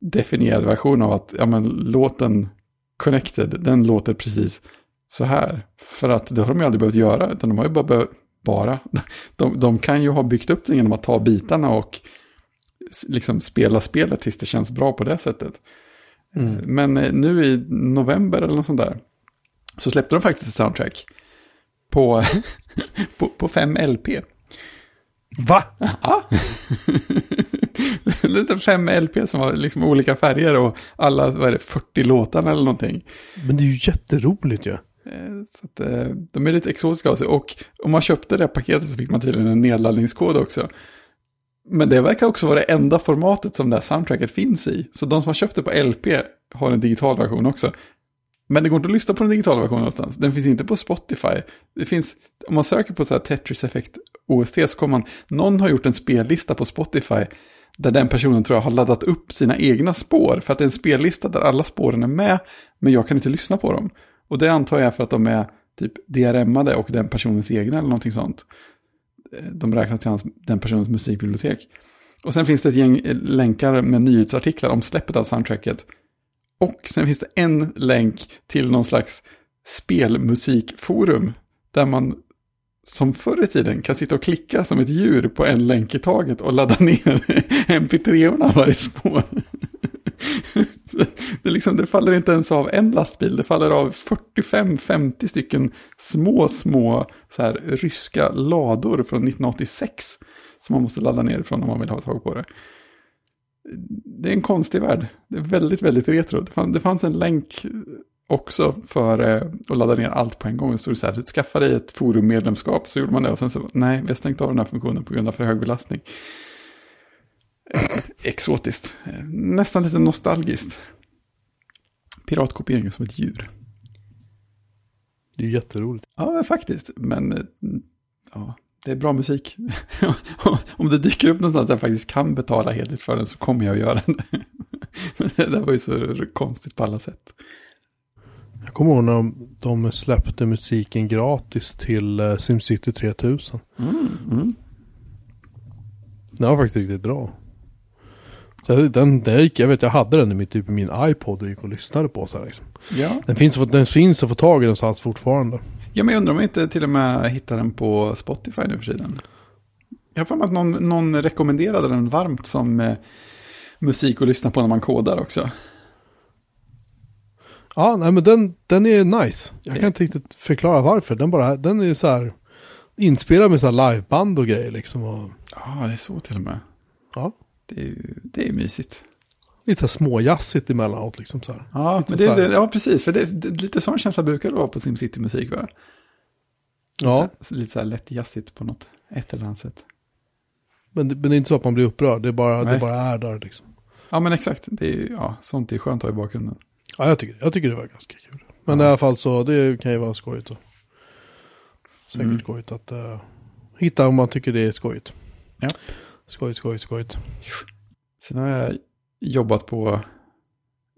definierad version av att, ja men låten Connected, den låter precis så här. För att det har de ju aldrig behövt göra, utan de har ju bara behövt, bara, de, de kan ju ha byggt upp den genom att ta bitarna och liksom spela spelet tills det känns bra på det sättet. Mm. Men eh, nu i november eller något sånt där så släppte de faktiskt ett soundtrack på, på, på 5 LP. Va? Ja. Lite 5 LP som var liksom olika färger och alla, vad är det, 40 låtar eller någonting. Men det är ju jätteroligt ju. Eh, Eh, så att, eh, de är lite exotiska av sig. Och om man köpte det paketet så fick man tydligen en nedladdningskod också. Men det verkar också vara det enda formatet som det här soundtracket finns i. Så de som har köpt det på LP har en digital version också. Men det går inte att lyssna på den digitala versionen någonstans. Den finns inte på Spotify. Det finns, om man söker på så här Tetris Effect OST så kommer man, någon har gjort en spellista på Spotify där den personen tror jag har laddat upp sina egna spår. För att det är en spellista där alla spåren är med, men jag kan inte lyssna på dem. Och det antar jag för att de är typ DRM-ade och den personens egna eller någonting sånt. Eh, de räknas till hans, den personens musikbibliotek. Och sen finns det ett gäng eh, länkar med nyhetsartiklar om släppet av soundtracket. Och sen finns det en länk till någon slags spelmusikforum. Där man som förr i tiden kan sitta och klicka som ett djur på en länk i taget och ladda ner mp3-orna varje spår det, liksom, det faller inte ens av en lastbil, det faller av 45-50 stycken små, små så här, ryska lador från 1986 som man måste ladda ner ifrån om man vill ha tag på det. Det är en konstig värld. Det är väldigt, väldigt retro. Det fanns, det fanns en länk också för eh, att ladda ner allt på en gång. Så det så här, skaffa dig ett forummedlemskap, så gjorde man det. Och sen så, nej, vi har stängt av den här funktionen på grund av för hög belastning. Eh, exotiskt. Eh, nästan lite nostalgiskt. Piratkopiering som ett djur. Det är ju jätteroligt. Ja, faktiskt. Men eh, ja, det är bra musik. Om det dyker upp någonstans där jag faktiskt kan betala heligt för den så kommer jag att göra det. det där var ju så konstigt på alla sätt. Jag kommer ihåg när de, släppte musiken gratis till uh, Simcity 3000. Mm, mm. Den var faktiskt riktigt bra. Den, den gick, jag vet jag hade den i mitt, typ, min iPod och gick och lyssnade på så här liksom. Ja. Den finns, den finns att få tag i någonstans fortfarande. ja, men jag undrar om jag inte till och med hittar den på Spotify nu för tiden. Jag har för mig att någon, någon rekommenderade den varmt som eh, musik att lyssna på när man kodar också. Ja, nej men den, den är nice. Jag kan inte riktigt förklara varför. Den bara, den är så här inspelad med så här liveband och grejer liksom. Och, Ja, det är så till och med. ja, Det är ju det är mysigt. lite så här småjazzigt emellanåt liksom så här. Ja, Lite men det, här. det, ja precis. För det, det, lite sån känsla brukar det vara på SimCity-musik, va? Ja, Lite, så, lite så här lätt jazzigt på något, ett eller annat sätt. men det, men det är inte så att man blir upprörd. Det är bara, det bara är där liksom. Ja, men exakt. Det är ju, ja, sånt är skönt att ha i bakgrunden. Ja, jag tycker, jag tycker det var ganska kul. Men Ja. i alla fall så, det kan ju vara skojigt. Och, säkert Mm. skojigt att uh, hitta om man tycker det är skojigt. Ja. Skojigt, skojigt, skojigt. Sen har jag jobbat på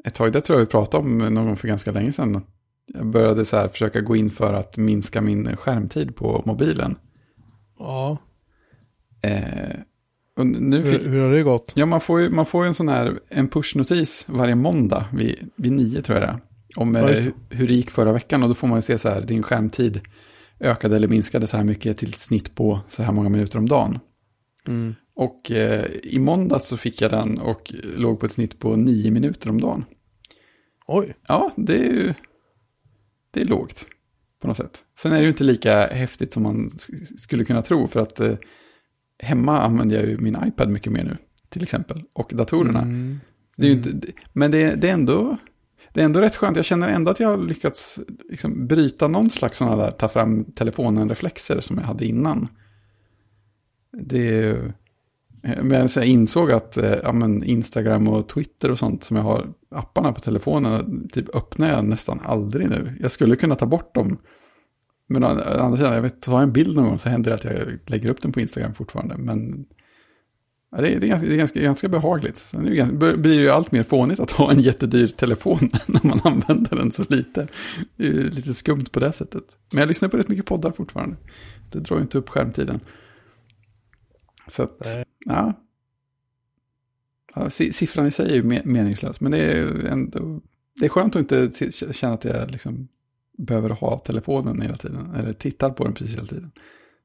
ett tag, det tror jag vi pratade om någon gång för ganska länge sedan. Jag började så här försöka gå in för att minska min skärmtid på mobilen. Ja, Eh, och nu fick, hur, hur har det gått? ja, man får ju man får ju en sån här en pushnotis varje måndag vid, vid nio tror jag det är. Om eh, hur det gick förra veckan och då får man ju se så här, din skärmtid ökade eller minskade så här mycket till ett snitt på så här många minuter om dagen. Mm. Och eh, i måndags så fick jag den och låg på ett snitt på nio minuter om dagen. Oj, Ja, det är ju det är lågt på något sätt. Sen är det ju inte lika häftigt som man skulle kunna tro för att eh, hemma använder jag ju min iPad mycket mer nu till exempel och datorerna. Mm. Det är ju inte, men det, det, är ändå, det är ändå rätt skönt. Jag känner ändå att jag har lyckats liksom, bryta någon slags sådana där ta fram telefonen-reflexer som jag hade innan. Det är ju- Eh, men jag insåg att eh, ja, men Instagram och Twitter och sånt som jag har apparna på telefonen typ öppnar jag nästan aldrig nu. Jag skulle kunna ta bort dem. Men å andra sidan, jag vet, tar jag en bild någon gång så händer det att jag lägger upp den på Instagram fortfarande. Men Ja, det, är, det, är ganska, det är ganska, ganska behagligt. Sen är det ganska, blir det ju allt mer fånigt att ha en jättedyr telefon när man använder den så lite. Det är lite skumt på det sättet. Men jag lyssnar på rätt mycket poddar fortfarande. Det drar ju inte upp skärmtiden. Så att, Nej ja. ja si- siffran i sig är ju me- meningslös. Men det är ändå, det är skönt att inte känna att jag liksom behöver ha telefonen hela tiden. Eller tittar på den precis hela tiden.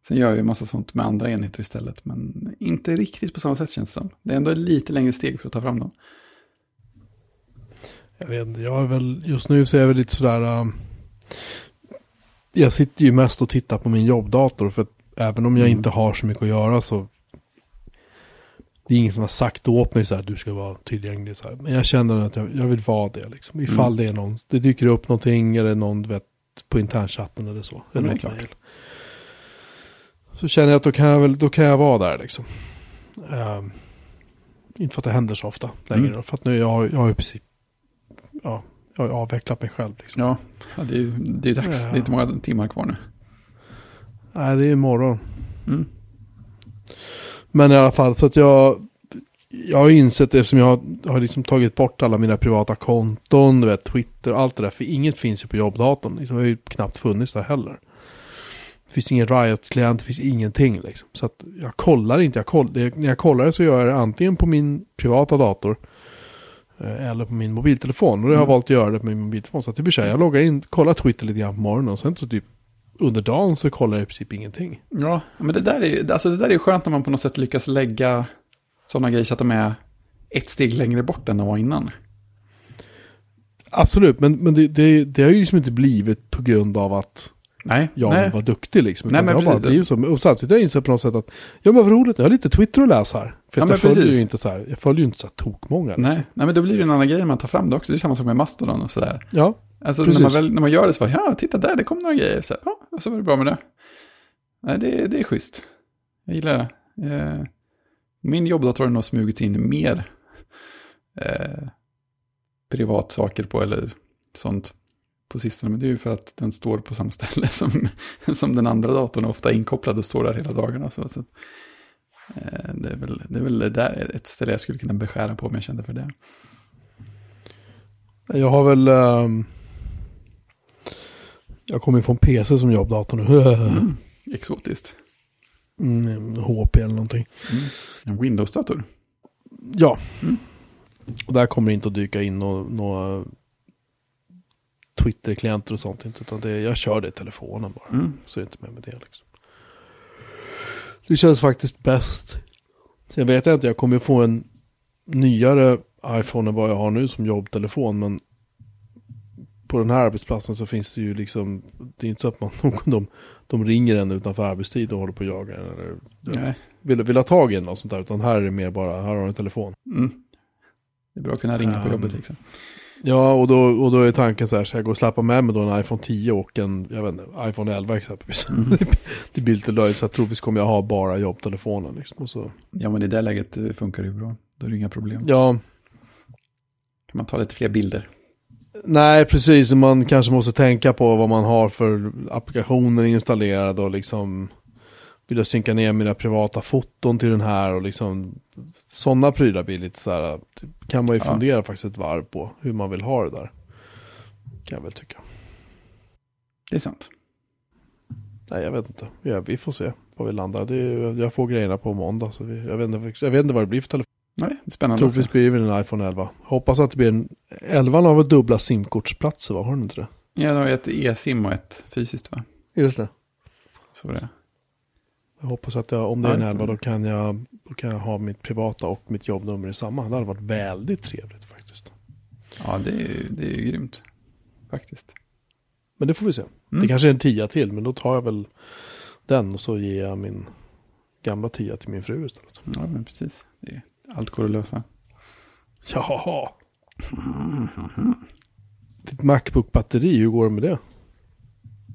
Sen gör jag ju massa sånt med andra enheter istället. Men inte riktigt på samma sätt känns det som. Det är ändå lite längre steg för att ta fram dem. jag vet inte, jag är väl, just nu så är jag väl lite sådär, um, jag sitter ju mest och tittar på min jobbdator för att även om jag Mm. inte har så mycket att göra så det är ingen som har sagt åt mig så här, du ska vara tillgänglig så här. Men jag känner att jag, jag vill vara det liksom. Ifall Mm. det är någon, det dyker upp någonting eller någon vet på internchatten eller så. Mm, Eller något klart. Så känner jag att då kan jag väl, då kan jag vara där liksom. Ehm, inte för att det händer så ofta längre. Mm. För att nu jag har jag i princip, ja, jag har avvecklat mig själv liksom. Ja, det är ju det är dags. Ja. Det är inte många timmar kvar nu. Nej, det är imorgon. Mm. Men i alla fall så att jag, jag har insett eftersom jag har, liksom tagit bort alla mina privata konton, du vet, Twitter och allt det där. För inget finns ju på jobbdatorn. Liksom, det har ju knappt funnits där heller. Det finns ingen Riot-klient, det finns ingenting liksom. Så att jag kollar inte. Jag koll, det, när jag kollar det så gör jag det antingen på min privata dator. eh, Eller på min mobiltelefon. Och det har jag Mm. valt att göra det på min mobiltelefon. Så att det blir så här, jag loggar in, kollar Twitter lite grann på morgonen. Och sen så typ under dagen så kollar jag i princip ingenting. Ja, men det där är ju alltså det där är skönt när man på något sätt lyckas lägga sådana grejer så att de är ett steg längre bort än de var innan. Absolut, men, men det, det, det har ju liksom inte blivit på grund av att Nej, jag nej. var duktig liksom. Nej, men det har bara precis. blivit så. Och samtidigt har jag insett på något sätt att, ja men vad roligt, jag har lite Twitter att läsa här. För Ja, jag följer precis. ju inte så här, jag följer ju inte så här tokmånga. Liksom. Nej. nej, men då blir det en annan grej man tar fram det också. Det är samma sak med Mastodon och sådär. Ja, Alltså Precis. när man, väl, när man gör det så bara, ja, titta där, det kom några grejer. Så, här, ja, och så var det bra med det. Nej, det, det är schysst. Jag gillar det. Eh, min jobbdator har nog smugit in mer eh, privatsaker på, eller sånt på sistone. Men det är ju för att den står på samma ställe som, som den andra datorn är ofta inkopplad och står där hela dagarna. Så, så, att, eh, det, är väl, det är väl där ett ställe jag skulle kunna beskära på om jag kände för det. jag har väl... ehm, jag kommer från PC som jobbdator nu. Mm. Exotiskt. Mm, HP eller någonting. Mm. En Windows-dator. Ja. Mm. Och där kommer det inte att dyka in några, några Twitter-klienter och sånt. Inte, utan det, jag kör det i telefonen bara. Mm. Så är inte med med det liksom. Det känns faktiskt bäst. Sen vet jag inte, jag kommer få en nyare iPhone än vad jag har nu som jobbtelefon. Men på den här arbetsplatsen så finns det ju liksom, det är inte så att man, de, de ringer en utanför arbetstid och håller på att jaga en. Eller, Nej. vill, vill ha tag i en och sånt där. Utan här är det mer bara, här har du en telefon. Mm. Det är bra att kunna ringa på Um, jobbet liksom. Ja, och då, och då är tanken så här, ska jag gå och slappa med mig då en iPhone 10 och en, jag vet inte, iPhone 11 exempelvis. Mm. det blir lite löjligt, så jag tror visst kommer jag ha bara jobbtelefonen liksom. Och så. Ja, men i det läget eh, funkar det ju bra. Då är det inga problem. Ja, Kan man ta lite fler bilder? Nej precis, man kanske måste tänka på vad man har för applikationer installerade och liksom vill jag synka ner mina privata foton till den här och liksom sådana prylar blir lite så här, kan man ju Ja. fundera faktiskt ett varv på hur man vill ha det där. Kan jag väl tycka. Det är sant. Nej, jag vet inte. Ja, vi får se var vi landar. Det är, jag får grejerna på måndag. Så vi, jag, vet inte, jag vet inte vad det blir för telefon. Nej, spännande Troligtvis blir det väl en iPhone 11. Hoppas att det blir en... 11 har väl dubbla simkortsplatser, va? Har den inte det? Ja, det har ett e-sim och ett fysiskt va? Just det. Så det. Jag hoppas att jag, om det Ja, är en just det. 11 då kan, jag, då kan jag ha mitt privata och mitt jobbnummer i samma. Det hade varit väldigt trevligt faktiskt. Ja, det är, ju- det är ju grymt. Faktiskt. Men det får vi se. Mm. Det kanske är en tia till, men då tar jag väl den och så ger jag min gamla tia till min fru istället. Ja, men precis. Det är, allt går att lösa. Jaha. Ditt Macbook-batteri, hur går det med det?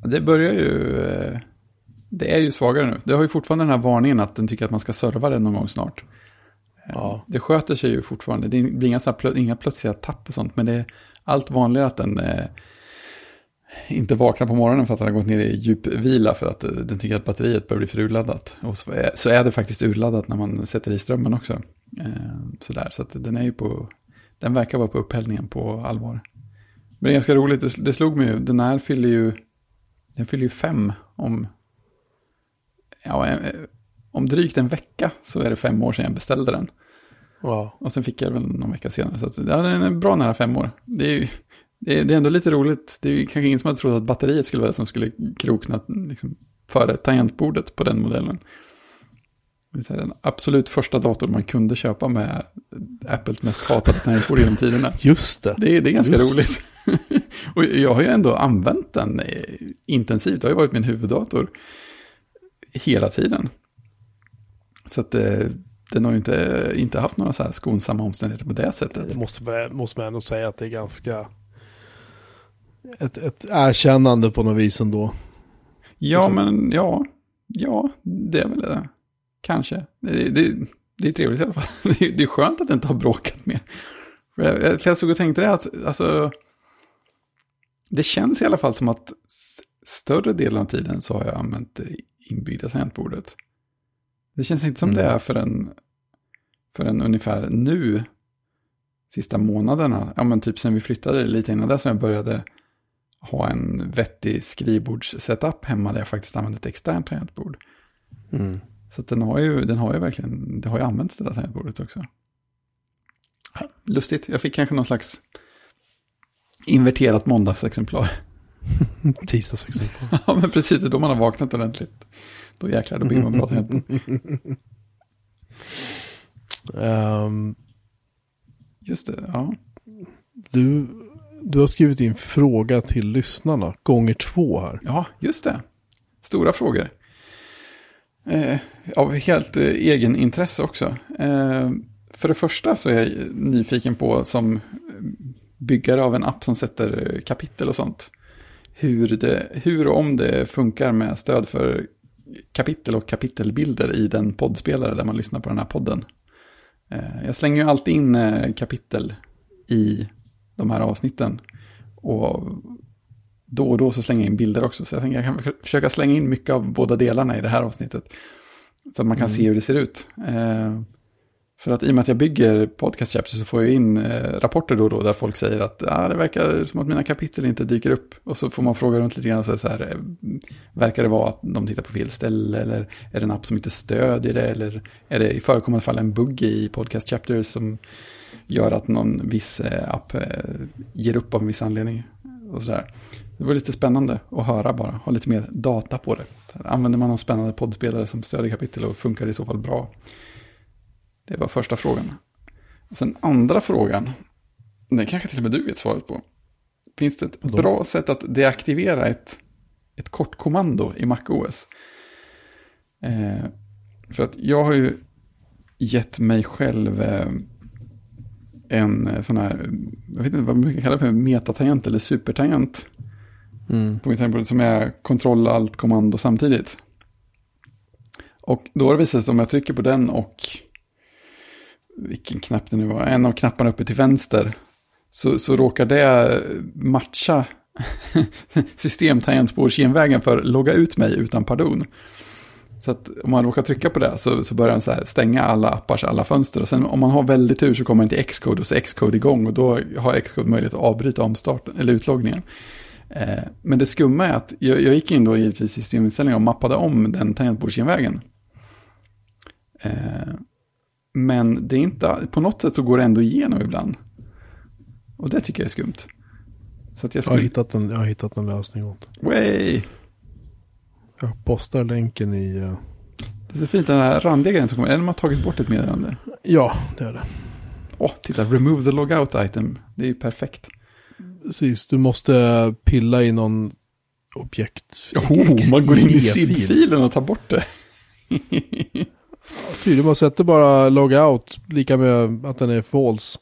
Det börjar ju... eh, Det är ju svagare nu. Det har ju fortfarande den här varningen att den tycker att man ska serva den någon gång snart. Eh, Ja. Det sköter sig ju fortfarande. Det blir inga, så här plö- inga plötsliga tapp och sånt. Men det är allt vanligare att den eh, inte vaknar på morgonen för att den har gått ner i djupvila för att eh, den tycker att batteriet börjar bli för urladdat. Och så är, så är det faktiskt urladdat när man sätter i strömmen också. Eh, sådär, så den är ju på... Den verkar vara på upphällningen på allvar. Men det är ganska roligt, det, slog mig ju, den här fyller ju... Den fyller ju fem om... Ja, eh, om drygt en vecka så är det fem år sedan jag beställde den. Ja. Och sen fick jag väl någon vecka senare. Så att, ja, den är bra nära fem år. Det är, ju, det är, det är ändå lite roligt. Det är ju kanske ingen som hade trott att batteriet skulle vara det som skulle krokna liksom, före tangentbordet på den modellen. Så här den absolut första datorn man kunde köpa med Apples mest hatade tangentbord genom tiderna. Just det. Det är, det är ganska Just. roligt. och jag har ju ändå använt den eh, intensivt. Det har ju varit min huvuddator hela tiden. Så att eh, den har ju inte, inte haft några så här skonsamma omständigheter på det sättet. Det måste, måste man ändå säga att det är ganska... Ett, ett erkännande på något vis ändå. Ja, Liksom. men ja, ja, det är väl det. Kanske. Det, det, det är trevligt i alla fall. Det är, det är skönt att inte har bråkat mer. För jag, för jag såg och tänkte det att, alltså, det känns i alla fall som att större delen av tiden så har jag använt det inbyggda tangentbordet. Det känns inte som Mm. det är för en, för en ungefär nu, sista månaderna, ja men typ sen vi flyttade lite innan det som jag började ha en vettig skrivbordssetup hemma där jag faktiskt använde ett externt tangentbord. Mm. Så den har ju, den har ju verkligen, det har ju använts det där tangentbordet också. Lustigt, jag fick kanske någon slags inverterat måndagsexemplar. Tisdagsexemplar. ja men precis, det är då man har vaknat ordentligt. Då jäklar, då blir man bra tangentbord. Ehm, Just det, ja. du, Du har skrivit in fråga till lyssnarna, gånger två här. Ja, just det. Stora frågor. Eh, av helt eh, egen intresse också. Eh, för det första så är jag nyfiken på som byggare av en app som sätter eh, kapitel och sånt. Hur, det, hur och om det funkar med stöd för kapitel och kapitelbilder i den poddspelare där man lyssnar på den här podden. Eh, jag slänger ju alltid in eh, kapitel i de här avsnitten. Och då och då så slänger jag in bilder också. Så jag tänker jag kan försöka slänga in mycket av båda delarna i det här avsnittet. Så att man kan mm. se hur det ser ut. Eh, för att i och med att jag bygger podcast chapters så får jag in eh, rapporter då och då där folk säger att ah, det verkar som att mina kapitel inte dyker upp. Och så får man fråga runt lite grann och säga så här, eh, verkar det vara att de tittar på fel ställe eller är det en app som inte stödjer det eller är det i förekommande fall en bugg i podcast chapters som gör att någon viss eh, app eh, ger upp av en viss anledning. Och så där. Det var lite spännande att höra bara, ha lite mer data på det. Använder man någon spännande poddspelare som stödjer kapitel och funkar det i så fall bra? Det var första frågan. Och sen andra frågan, den kanske till och med du vet svaret på. Finns det ett Då? bra sätt att deaktivera ett, ett kortkommando i MacOS? Eh, för att jag har ju gett mig själv eh, en eh, sån här, jag vet inte vad man brukar kalla det för, metatangent eller supertangent. Mm. På mitt tangentbord som är kontroll, allt, kommando samtidigt. Och då har det visat sig om jag trycker på den och vilken knapp det nu var, en av knapparna uppe till vänster, så, så råkar det matcha systemtangentbordsgenvägen för logga ut mig utan pardon. Så att om man råkar trycka på det så, så börjar den så stänga alla appars alla fönster. Och sen om man har väldigt tur så kommer den till Xcode och så är Xcode igång och då har Xcode möjlighet att avbryta omstarten eller utloggningen. Eh, men det skumma är att jag, jag gick in då givetvis i systeminställningar och mappade om den tangentbordsgenvägen. Eh, men det är inte, på något sätt så går det ändå igenom ibland. Och det tycker jag är skumt. Så att jag, skulle... jag, har hittat en, jag har hittat en lösning åt Way. Jag postar länken i... Uh... Det är så fint, den här randiga grejen som kommer. Eller de har tagit bort ett meddelande. Ja, det är det. Åh, oh, titta, remove the logout item. Det är ju perfekt. Precis, du måste pilla i någon objekt. Oh, man går in i zip-filen och tar bort det. Tydligen, man sätter bara logout lika med att den är false.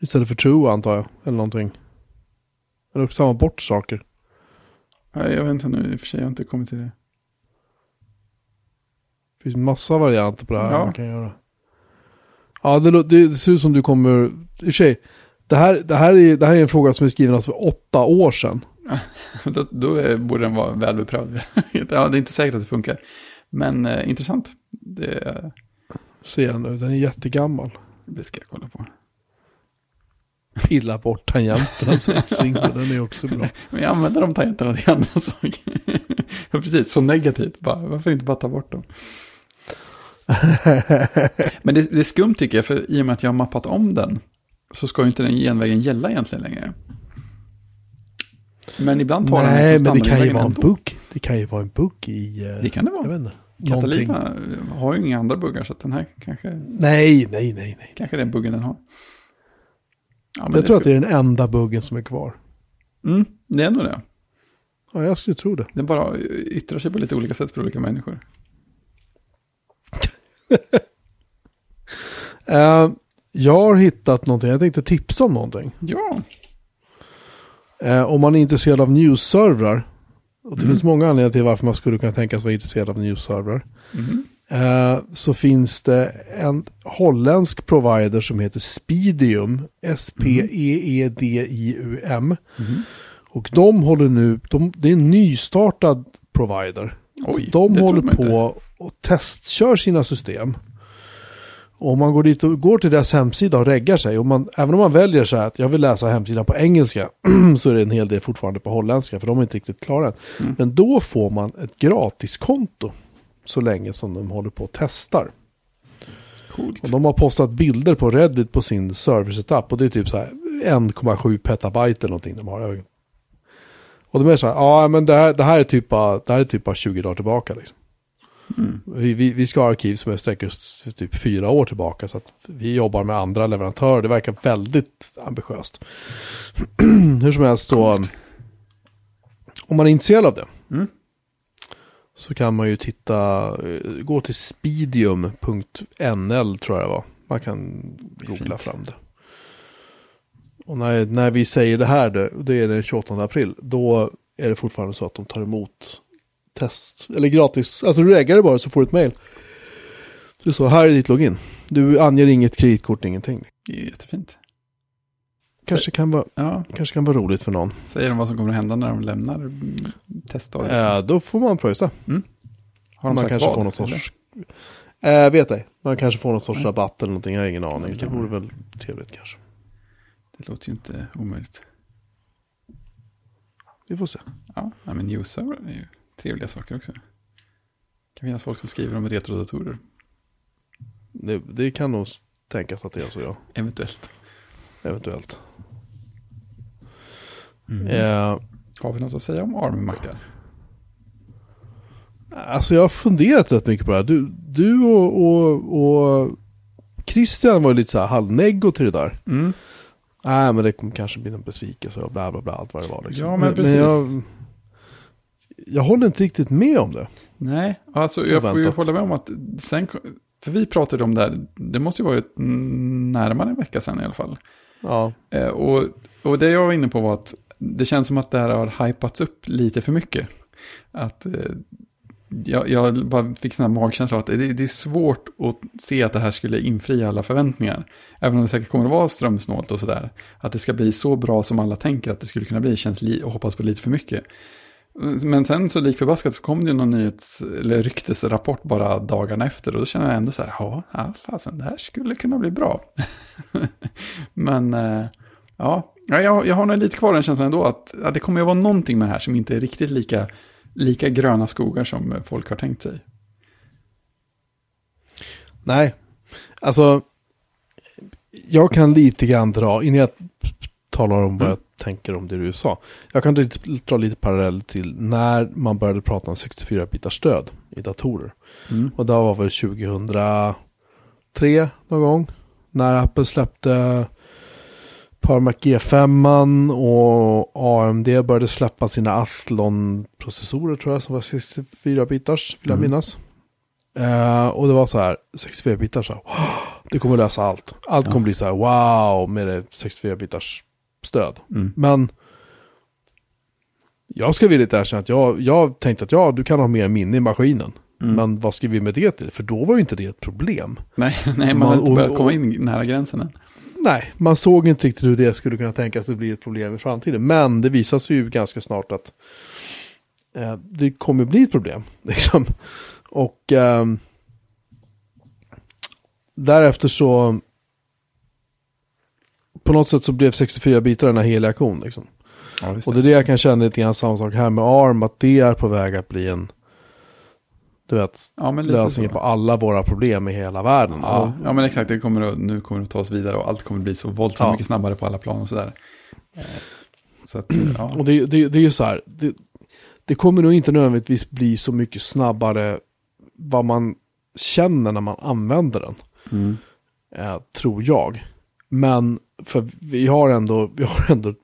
Istället för true antar jag, eller någonting. Eller också tar man bort saker. Nej, jag vet inte nu, i och för sig jag har inte kommit till det. Det finns massa varianter på det här ja. man kan göra. Ja, det, det, ser ut som du kommer, i och för sig, det här, det, här är, det här är en fråga som är skriven alltså för åtta år sedan. då, då är, borde den vara väl beprövad. ja, det är inte säkert att det funkar. Men eh, intressant. Det... Ser nu, den är jättegammal. Det ska jag kolla på. Pilla bort tangenterna som den är också bra. Men jag använder de tangenterna till andra saker. Precis, så negativt. Bara, varför inte bara ta bort dem? Men det, det, är skumt tycker jag, för i och med att jag har mappat om den så ska ju inte den genvägen gälla egentligen längre. Men ibland tar Nej, den liksom men det kan ju vara en bugg. Det kan ju vara en bugg i... Uh, det kan det vara. Jag vet inte. Catalina har ju inga andra buggar så den här kanske... Nej, nej, nej, nej. Kanske den buggen den har. Ja, jag tror skulle... att det är den enda buggen som är kvar. Mm, det är nog det. Ja, jag skulle tro det. Den bara yttrar sig på lite olika sätt för olika människor. uh, jag har hittat någonting, jag tänkte tipsa om någonting. Ja. Uh, om man är intresserad av news-servrar och det mm. finns många anledningar till varför man skulle kunna tänka sig vara intresserad av news-servrar. Mm. Uh, så finns det en holländsk provider som heter Speedium. S-P-E-E-D-I-U-M. Mm. Och de håller nu, de, det är en nystartad provider. Oj, de håller på och testkör sina system. Och om man går dit och går till deras hemsida och reggar sig, och man, även om man väljer så här att jag vill läsa hemsidan på engelska, så är det en hel del fortfarande på holländska, för de är inte riktigt klara än. Mm. Men då får man ett gratiskonto, så länge som de håller på och testar. Coolt. Och de har postat bilder på Reddit på sin server-setup, och det är typ så här 1,7 petabyte eller någonting de har. Och de är så här, ja men det här, det här är typ bara, det här är typ bara 20 dagar tillbaka liksom. Mm. Vi, vi, vi ska ha arkiv som sträcker oss typ fyra år tillbaka. Så att vi jobbar med andra leverantörer. Det verkar väldigt ambitiöst. Hur som helst då. Coolt. Om man är intresserad av det. Mm. Så kan man ju titta. eh, Gå till speedium.nl tror jag det var. Man kan googla fint. fram det. Och när, när vi säger det här, det, det är den 28 april. Då är det fortfarande så att de tar emot test. Eller gratis. Alltså du reggar det bara så får du ett mail. Är så, här är ditt login. Du anger inget kreditkort, ingenting. Det är ju jättefint. Kanske kan vara, Ja, kanske kan vara roligt för någon. säger de vad som kommer att hända när de lämnar mm, teststadiet? Eh, då får man pröjsa. Har de man sagt kanske vad? får någon sorts... Eh, vet ej. Man kanske får någon sorts Nej. rabatt eller någonting. Jag har ingen aning. Det vore väl trevligt kanske. Det låter ju inte omöjligt. Vi får se. Ja, men newsserver är ju trevliga saker också. Det kan finnas folk som skriver om retrodatorer, Det, det kan nog tänkas att det är så, ja. eventuellt. Eventuellt. Mm. Eh, Har vi något att säga om ARM-mackar? alltså jag har funderat rätt mycket på det här. Du, du och, och, och Christian var ju lite så här halvneggo till det där. Mm. Nej, men det kommer kanske bli en besvikelse och bla bla bla, allt vad det var. Liksom. Ja, men precis. jag, jag håller inte riktigt med om det. Nej, alltså jag får ju hålla med om att sen, för vi pratade om det här, det måste ju varit närmare en vecka sedan i alla fall. Ja, Eh, och, och det jag var inne på var att det känns som att det här har hypats upp lite för mycket. Att eh, jag, jag bara fick sån här magkänsla att det, det är svårt att se att det här skulle infria alla förväntningar. Även om det säkert kommer att vara strömsnålt och sådär. Att det ska bli så bra som alla tänker att det skulle kunna bli känns li- och hoppas på lite för mycket. Men sen så lik förbaskat så kom det ju någon nyhets eller ryktesrapport bara dagarna efter och då känner jag ändå så här, ja, fasen, det här skulle kunna bli bra. Men eh, ja, ja jag, jag har nog lite kvar den känslan ändå att ja, det kommer att vara någonting med det här som inte är riktigt lika, lika gröna skogar som folk har tänkt sig. nej. Alltså, jag kan lite grann dra, innan jag talar om vad Mm. jag tänker om det du sa. Jag kan dra lite, parallell till när man började prata om 64-bitars stöd i datorer. Mm. Och det var väl 2003 någon gång. När Apple släppte Parmac G5 och AMD började släppa sina Athlon-processorer tror jag som var 64-bitars vill jag Mm. minnas. Eh, och det var så här, 64-bitars, så här, "Wow, det kommer lösa allt. Allt Ja. kommer bli så här, wow, med det 64-bitars stöd. Mm. Men jag ska villigt erkänna att jag, jag tänkte att ja, du kan ha mer minne i maskinen. Mm. Men vad ska vi med det till? För då var ju inte det ett problem. Nej, nej, man Man- inte börjat komma in nära gränsen än. Nej, man såg inte riktigt hur det skulle kunna tänkas att bli ett problem i framtiden. Men det visar sig ju ganska snart att eh, det kommer bli ett problem. Liksom. Och ehm, därefter så på något sätt så blev 64 bitar den här heliga kon. Liksom. Ja, Och det är det jag kan känna lite grann samma sak här med ARM, att det är på väg att bli en du vet, ja, lösningen på alla våra problem i hela världen. Ja, ja, men exakt. Det kommer att, nu kommer det att ta oss vidare och allt kommer att bli så våldsamt Ja. mycket snabbare på alla plan och sådär. Eh, Så att, ja. Och det, det, det är ju så här, det, det kommer nog inte nödvändigtvis bli så mycket snabbare vad man känner när man använder den, Mm. eh, tror jag. Men för vi har ändå, vi har ändå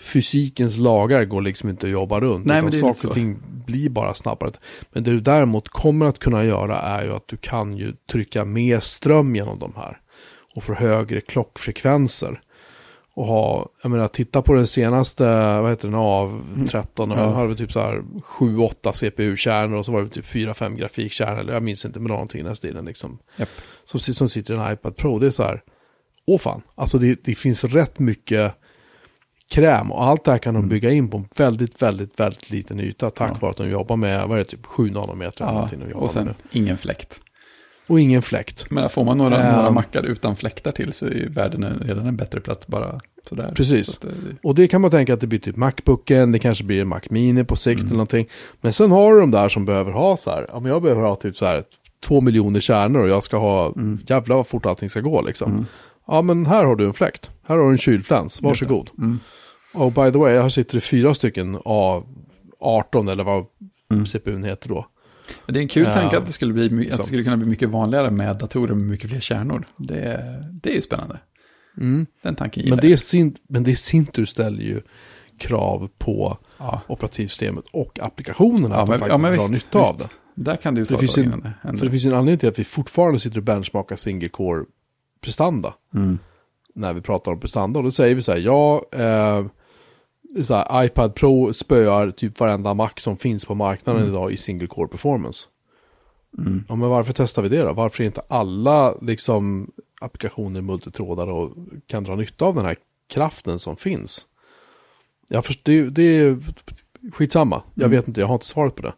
fysikens lagar går liksom inte att jobba runt. Nej, utan men saker och ting blir bara snabbare. Men det du däremot kommer att kunna göra är ju att du kan ju trycka mer ström genom de här. Och få högre klockfrekvenser. Och ha, jag menar, titta på den senaste, vad heter den, av 13 och Ja. den hade vi typ så här 7-8 CPU-kärnor och så var det typ 4-5 grafikkärnor, eller jag minns inte, men någonting i den silen liksom. Japp. Som, som sitter i en iPad Pro, det är så här, åh fan, alltså det, det finns rätt mycket kräm och allt det här kan de bygga in på en väldigt, väldigt, väldigt liten yta tack Mm. Ja. vare att de jobbar med, vad är det, typ 7 nanometer eller Ja, de och sen med ingen fläkt. Och ingen fläkt. Men får man några, några mackar utan fläktar till så är världen en- redan en bättre plats bara sådär. Precis. Så eh, Och det kan man tänka att det blir typ Macbooken, det kanske blir en Mac Mini på sikt Mm. eller någonting. Men sen har du de där som behöver ha så här, men jag behöver ha typ så här två miljoner kärnor och jag ska ha, Mm. jävlar vad fort allting ska gå liksom. Mm. Ja men här har du en fläkt, här har du en kylfläns, varsågod. Mm. Och by the way, här sitter det fyra stycken A18 eller vad Mm. CPUn heter då. Det är en kul Ja. tanke att det, skulle bli, att det skulle kunna bli mycket vanligare med datorer med mycket fler kärnor. Det, det är ju spännande. Den tanken gillar Men, det är sin, men det i sin tur ställer ju krav på. Ja, operativsystemet och applikationerna Ja, att men- de ja, faktiskt drar visst, nytta av visst. det. där kan du ta det finns det För det finns ju en anledning till att vi fortfarande sitter och benchmarkar single core prestanda. Mm. När vi pratar om prestanda. Och då säger vi så här, ja, eh, så här, iPad Pro spöar typ varenda Mac som finns på marknaden idag i single core performance. Mm. Ja, men varför testar vi det då? Varför är inte alla liksom, applikationer multitrådare och kan dra nytta av den här kraften som finns? Jag förstår, det, det är skitsamma. Jag Mm. vet inte, jag har inte svaret på det.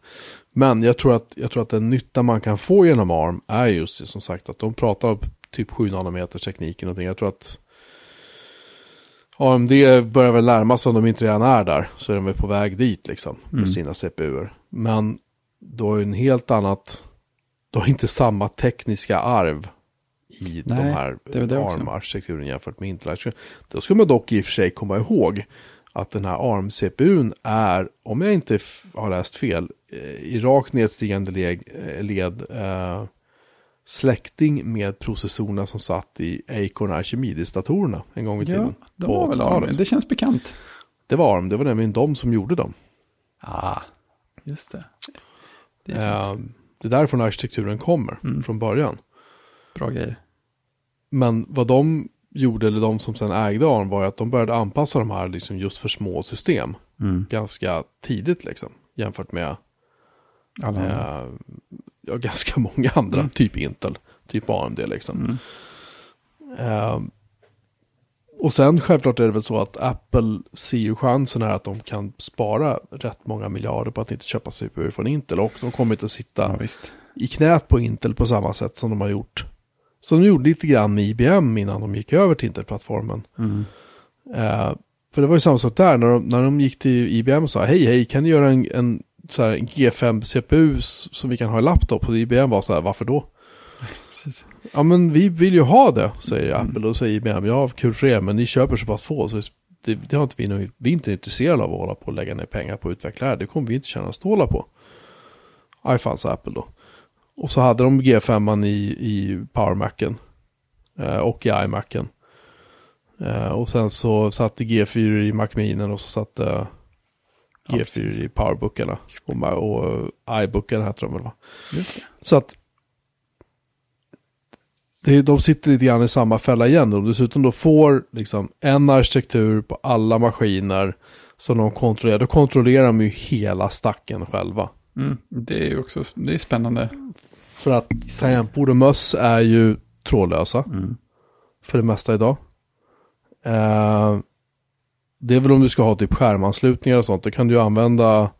Men jag tror, att, jag tror att den nytta man kan få genom ARM är just det som sagt att de pratar om typ 7 nanometers teknik och någonting. Jag tror att AMD börjar väl närma sig om de inte redan är där. Så är de väl på väg dit liksom med Mm. sina CPUer. Men då är en helt annat, då har inte samma tekniska arv i de Nej, här det är väl det också. ARM-arkitekturen jämfört med Intel. Då ska man dock i och för sig komma ihåg att den här ARM-CPUn är, om jag inte har läst fel, eh, i rakt nedstigande led, eh, led eh, släkting med processorerna som satt i Acorn Archimedes-datorerna en gång i Ja, tiden. det på var väl 80-talet. ARM. Det känns bekant. Det var ARM, det var nämligen de som gjorde dem. Ah, just det. Det är. Eh, det är därifrån arkitekturen kommer Mm. från början. Bra grejer. Men vad de gjorde, eller de som sen ägde ARM, var att de började anpassa de här liksom just för små system Mm. ganska tidigt liksom. Jämfört med Alla eh, ja, ganska många andra, Mm. typ Intel, typ AMD liksom. Mm. Eh, och sen självklart är det väl så att Apple ser ju chansen här att de kan spara rätt många miljarder på att inte köpa CPU från Intel. Och de kommer inte att sitta Ja, i knät på Intel på samma sätt som de har gjort. Som de gjorde lite grann med IBM innan de gick över till Intel-plattformen. Mm. Eh, för det var ju samma sak där, när de, när de gick till IBM och sa hej hej, kan ni göra en, en, så här, en G5 CPU s- som vi kan ha i laptop? Och IBM var så här, varför då? Precis. Ja men vi vill ju ha det, säger Apple. Och säger IBM, ja kul för er, men ni köper så pass få. Så det, det har inte vi, nog- vi är inte intresserade av att hålla på och lägga ner pengar på att utveckla det här. Det kommer vi inte tjäna stålar på. Aj fan, sa Apple då. Och så hade de G5 i, i PowerMacen. Eh, och i iMacen. Eh, och sen så satte G4 i Macminen och så satte G4 precis. i Powerbookarna. Och, och iBookarna heter de väl va? Så att det, de sitter lite grann i samma fälla igen. Och dessutom då får liksom en arkitektur på alla maskiner som de kontrollerar. Då kontrollerar de ju hela stacken själva. Mm. Det är ju också det är spännande. För att tangentbord och möss är ju trådlösa Mm. för det mesta idag. Eh, det är väl om du ska ha typ skärmanslutningar och sånt. Då kan du ju använda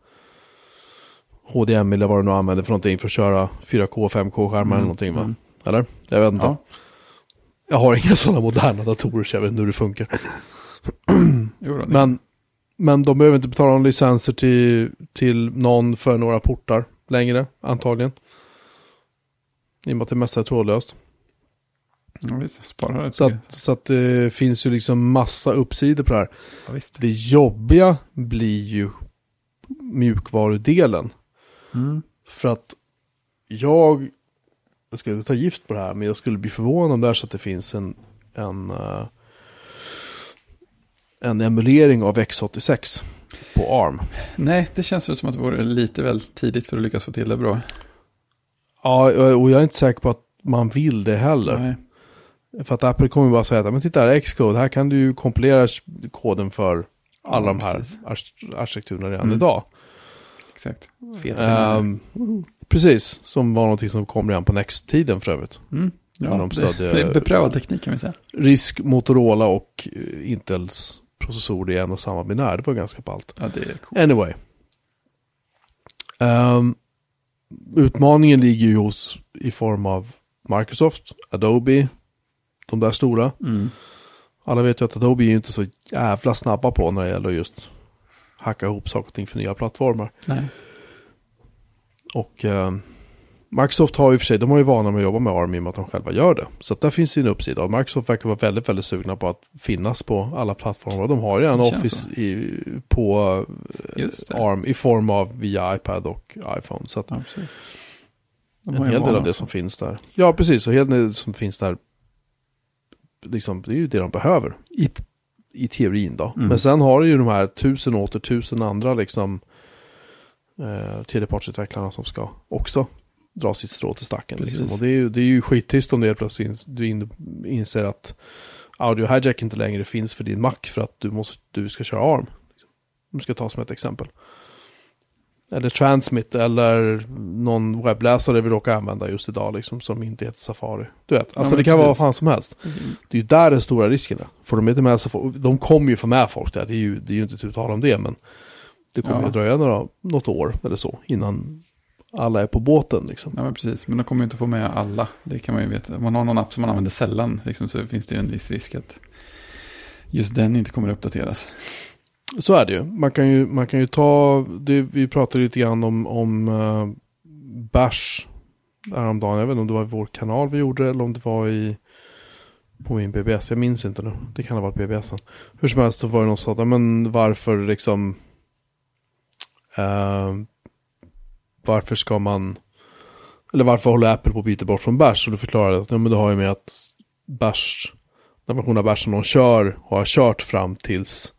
HDMI eller vad du nu använder för någonting för att köra 4K, 5K-skärmar eller någonting va? Mm. Eller? Jag vet inte. Ja. Jag har inga sådana moderna datorer så jag vet inte hur det funkar. Jo, då, det- Men, men de behöver inte betala några licenser till, till någon för några portar längre, antagligen. I och med att det mesta är trådlöst. Ja, visst, spara det. Så att, så att det finns ju liksom massa uppsidor på det här. Ja, visst. Det jobbiga blir ju mjukvarudelen. Mm. För att jag, jag ska inte ta gift på det här, men jag skulle bli förvånad om det är så att det finns en, en, eh, en emulering av X86 på ARM. Nej, det känns väl som att det vore lite väl tidigt för att lyckas få till det bra. Ja, och jag är inte säker på att man vill det heller. Nej. För att Apple kommer bara säga att men titta här är Xcode, här kan du ju kompilera koden för alla Ja, de här arkitekturerna redan Mm. idag. Exakt. Ehm, precis, som var någonting som kom redan på Next-tiden för övrigt. mm. ja, de det, det är beprövad teknik kan vi säga. Risk, Motorola och eh, Intels processor i en och samma binär. Det var ganska ballt. Ja, det är coolt. Anyway. Ehm, utmaningen ligger ju hos i form av Microsoft, Adobe, de där stora. Mm. Alla vet ju att Adobe är ju inte så jävla snabba på när det gäller just hacka ihop saker och ting för nya plattformar. Nej. Och ehm, Microsoft har ju för sig, de har ju vana med att jobba med ARM i och med att de själva gör det. Så att där finns ju en uppsida. Och Microsoft verkar vara väldigt, väldigt sugna på att finnas på alla plattformar. De har ju en Office i, på eh. ARM i form av via iPad och iPhone. Så att Ja, en hel del av det som finns där. Ja, precis. Och en hel del som finns där, liksom, det är ju det de behöver. I, i teorin då. Mm. Men sen har du ju de här tusen och åter tusen andra liksom eh, tredjepartsutvecklarna som ska också dra sitt strå till stacken. Liksom. Och det är, ju, det är ju skittrist om det helt plötsligt du in, inser att audio hijack inte längre finns för din Mac för att du, måste, du ska köra ARM. Liksom. Du ska ta som ett exempel. Eller Transmit eller någon webbläsare vi råkar använda just idag liksom som inte heter Safari. Du vet, alltså men det kan vara vad precis. fan som helst. Det är ju där den stora risken är. Får de inte med folk, de kommer ju få med folk där, det är ju, det är ju inte tu tal om det, men det kommer Ja. ju dröja några, något år eller så innan alla är på båten liksom. Ja, men precis. Men de kommer ju inte få med alla. Det kan man ju veta. Om man har någon app som man använder sällan, liksom, så finns det ju en viss risk att just den inte kommer att uppdateras. Så är det ju. Man kan ju, man kan ju ta, det, vi pratade lite grann om, om eh, uh, Bash häromdagen. Jag vet inte om det var i vår kanal vi gjorde det eller om det var i på min BBS. Jag minns inte nu. Det kan ha varit BBSen. Hur som helst så var det någon som sa, men varför liksom uh, varför ska man eller varför håller Apple på att byta bort från Bash? Och då förklarade jag att ja, men det har ju med att Bash den version av Bash som de kör har kört fram tills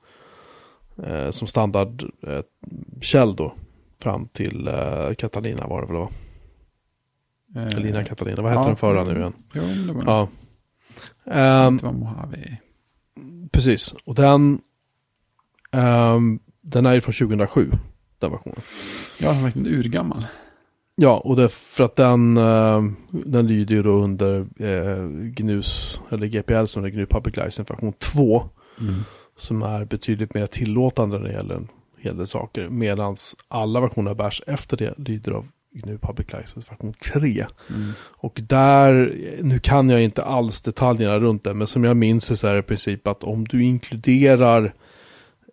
eh, som standard eh, då. Fram till eh, Catalina var det väl va? Eh, Lina Catalina, vad ja. den förra nu igen? Jo, det var Ja. Ehm, det. var Mojave. precis, och den ehm, den är ju från 2007, den versionen. Ja, den är verkligen urgammal. Ja, och det är för att den, ehm, den lyder ju då under eh, GNUs, eller GPL som är GNU Public License version 2. Som är betydligt mer tillåtande när det gäller en hel del saker. Medan alla versioner av Bash efter det lyder av GNU Public License version 3. Mm. Och där, nu kan jag inte alls detaljerna runt det, men som jag minns så är det i princip att om du inkluderar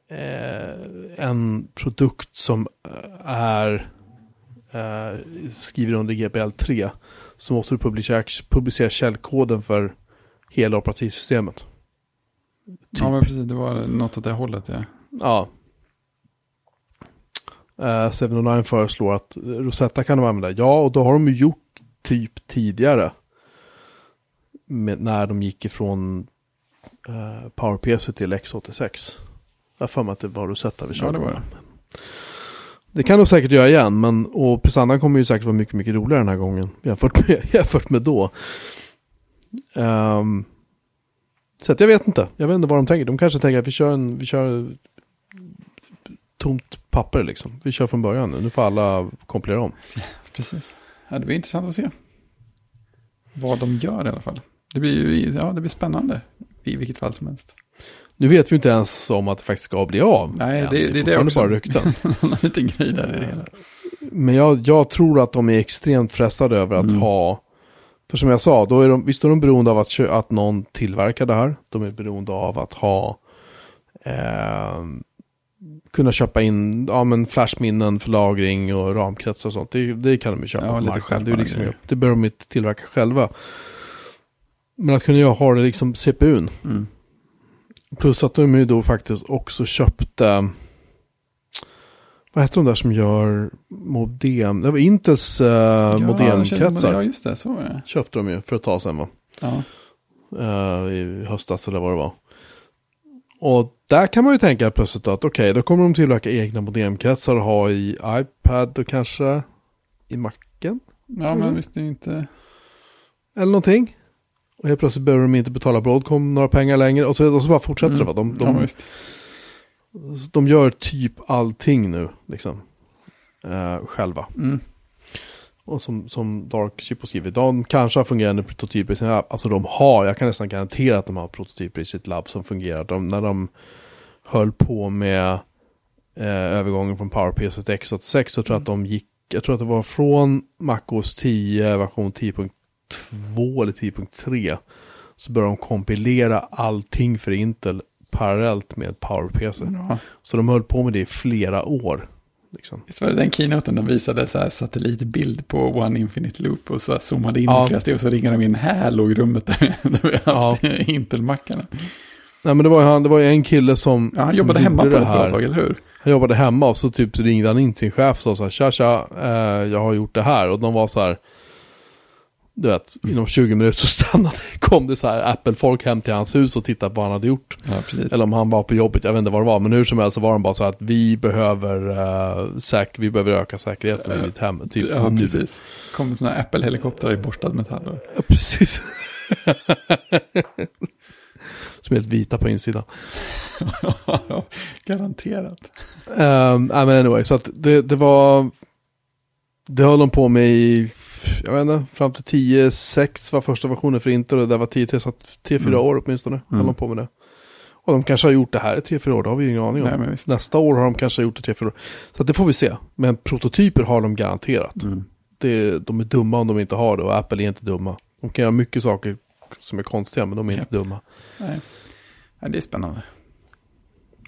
eh, en produkt som eh, är eh, skriven under GPL 3 så måste du publicera, publicera källkoden för hela operativsystemet. Ja, men precis. Det var något åt det hållet, ja. Ja. Uh, 709 föreslår att Rosetta kan de använda. Ja, och då har de ju gjort typ tidigare. Med, när de gick ifrån uh, PowerPC till X86. Jag har för mig att det var Rosetta vi körde. Ja, det var det. Det kan de säkert göra igen, men och prestandan kommer ju säkert vara mycket, mycket roligare den här gången jämfört med, jämfört med då. Ehm, så att jag vet inte, jag vet inte vad de tänker. De kanske tänker att vi kör, en, vi kör tomt papper liksom. Vi kör från början nu, nu får alla kompilera om. Precis. Ja, det blir intressant att se. Vad de gör i alla fall. Det blir ju ja, det blir spännande. I vilket fall som helst. Nu vet vi inte ens om att det faktiskt ska bli av. Nej, än. det- det är det också. bara rykten. Någon liten grej där i det hela. Men jag, jag tror att de är extremt frestade över att Mm. ha, för som jag sa, då är de, visst är de beroende av att, att någon tillverkar det här. De är beroende av att ha, eh, kunna köpa in ja, men flashminnen för lagring och ramkretsar och sånt. Det, det kan de ju köpa Ja, på lite marknaden. Det, är liksom, det behöver de inte tillverka själva. Men att kunna ha det liksom CPUn. Mm. Plus att de ju då faktiskt också köpte, vad heter de där som gör modem? Det var Intels uh, Ja, modemkretsar. Ja, just det. Så är det. Köpte de ju för ett tag sedan va? Ja. Eh, I höstas eller vad det var. Och där kan man ju tänka plötsligt att okej, då kommer de tillverka egna modemkretsar och ha i iPad och kanske i Macen. ja, Mm. men visst är inte... Eller någonting. Och helt plötsligt behöver de inte betala Broadcom några pengar längre. Och så, och så bara fortsätter det va? De, de, Mm. ja, visst. De gör typ allting nu liksom. eh, själva. Mm. Och som, som Dark Chip har skrivit, de kanske har fungerande prototyper i sin app. Alltså de har, jag kan nästan garantera att de har prototyper i sitt labb som fungerar. De, när de höll på med eh, övergången från PowerPC till X86 så tror jag att de gick, jag tror att det var från MacOS 10 version 10.2 eller 10.3 så började de kompilera allting för Intel parallellt med PowerPC. Ja. Så de höll på med det i flera år Liksom. Visst var det den keynoten de visade så här satellitbild på One Infinite Loop och så zoomade in Ja. flera steg och så ringade de in, här låg rummet där, där vi har haft Intel-mackarna. Nej men det var ju han, det var ju en kille som... Ja, han som jobbade hemma på gjorde ett bra tag, eller hur? Han jobbade hemma och så typ ringde han in sin chef och sa så här, tja tja, eh, jag har gjort det här. Och de var så här, du vet, inom 20 minuter så stannade, kom det så här Apple-folk hem till hans hus och tittade på vad han hade gjort. Ja. Eller om han var på jobbet, jag vet inte vad det var. Men hur som helst så var de bara så här att vi behöver, uh, säk- vi behöver öka säkerheten i mitt hem. Typ, ja, nu. precis. kom här Apple-helikopter i borstad metall. Ja, precis. Som är helt vita på insidan. Garanterat. Um, men anyway, så att det, det var... Det höll de på med i, jag vet inte, fram till 10.6 var första versionen för Intel och det var 10.3, så att 3-4 Mm. år åtminstone höll de på med det. Och de kanske har gjort det här i 3-4 år, det har vi ju ingen aning om. Nej. Nästa år har de kanske gjort det 3-4 år. Så det får vi se. Men prototyper har de garanterat. Mm. Det, de är dumma om de inte har det och Apple är inte dumma. De kan göra mycket saker som är konstiga men de är inte dumma. Nej. Det är spännande.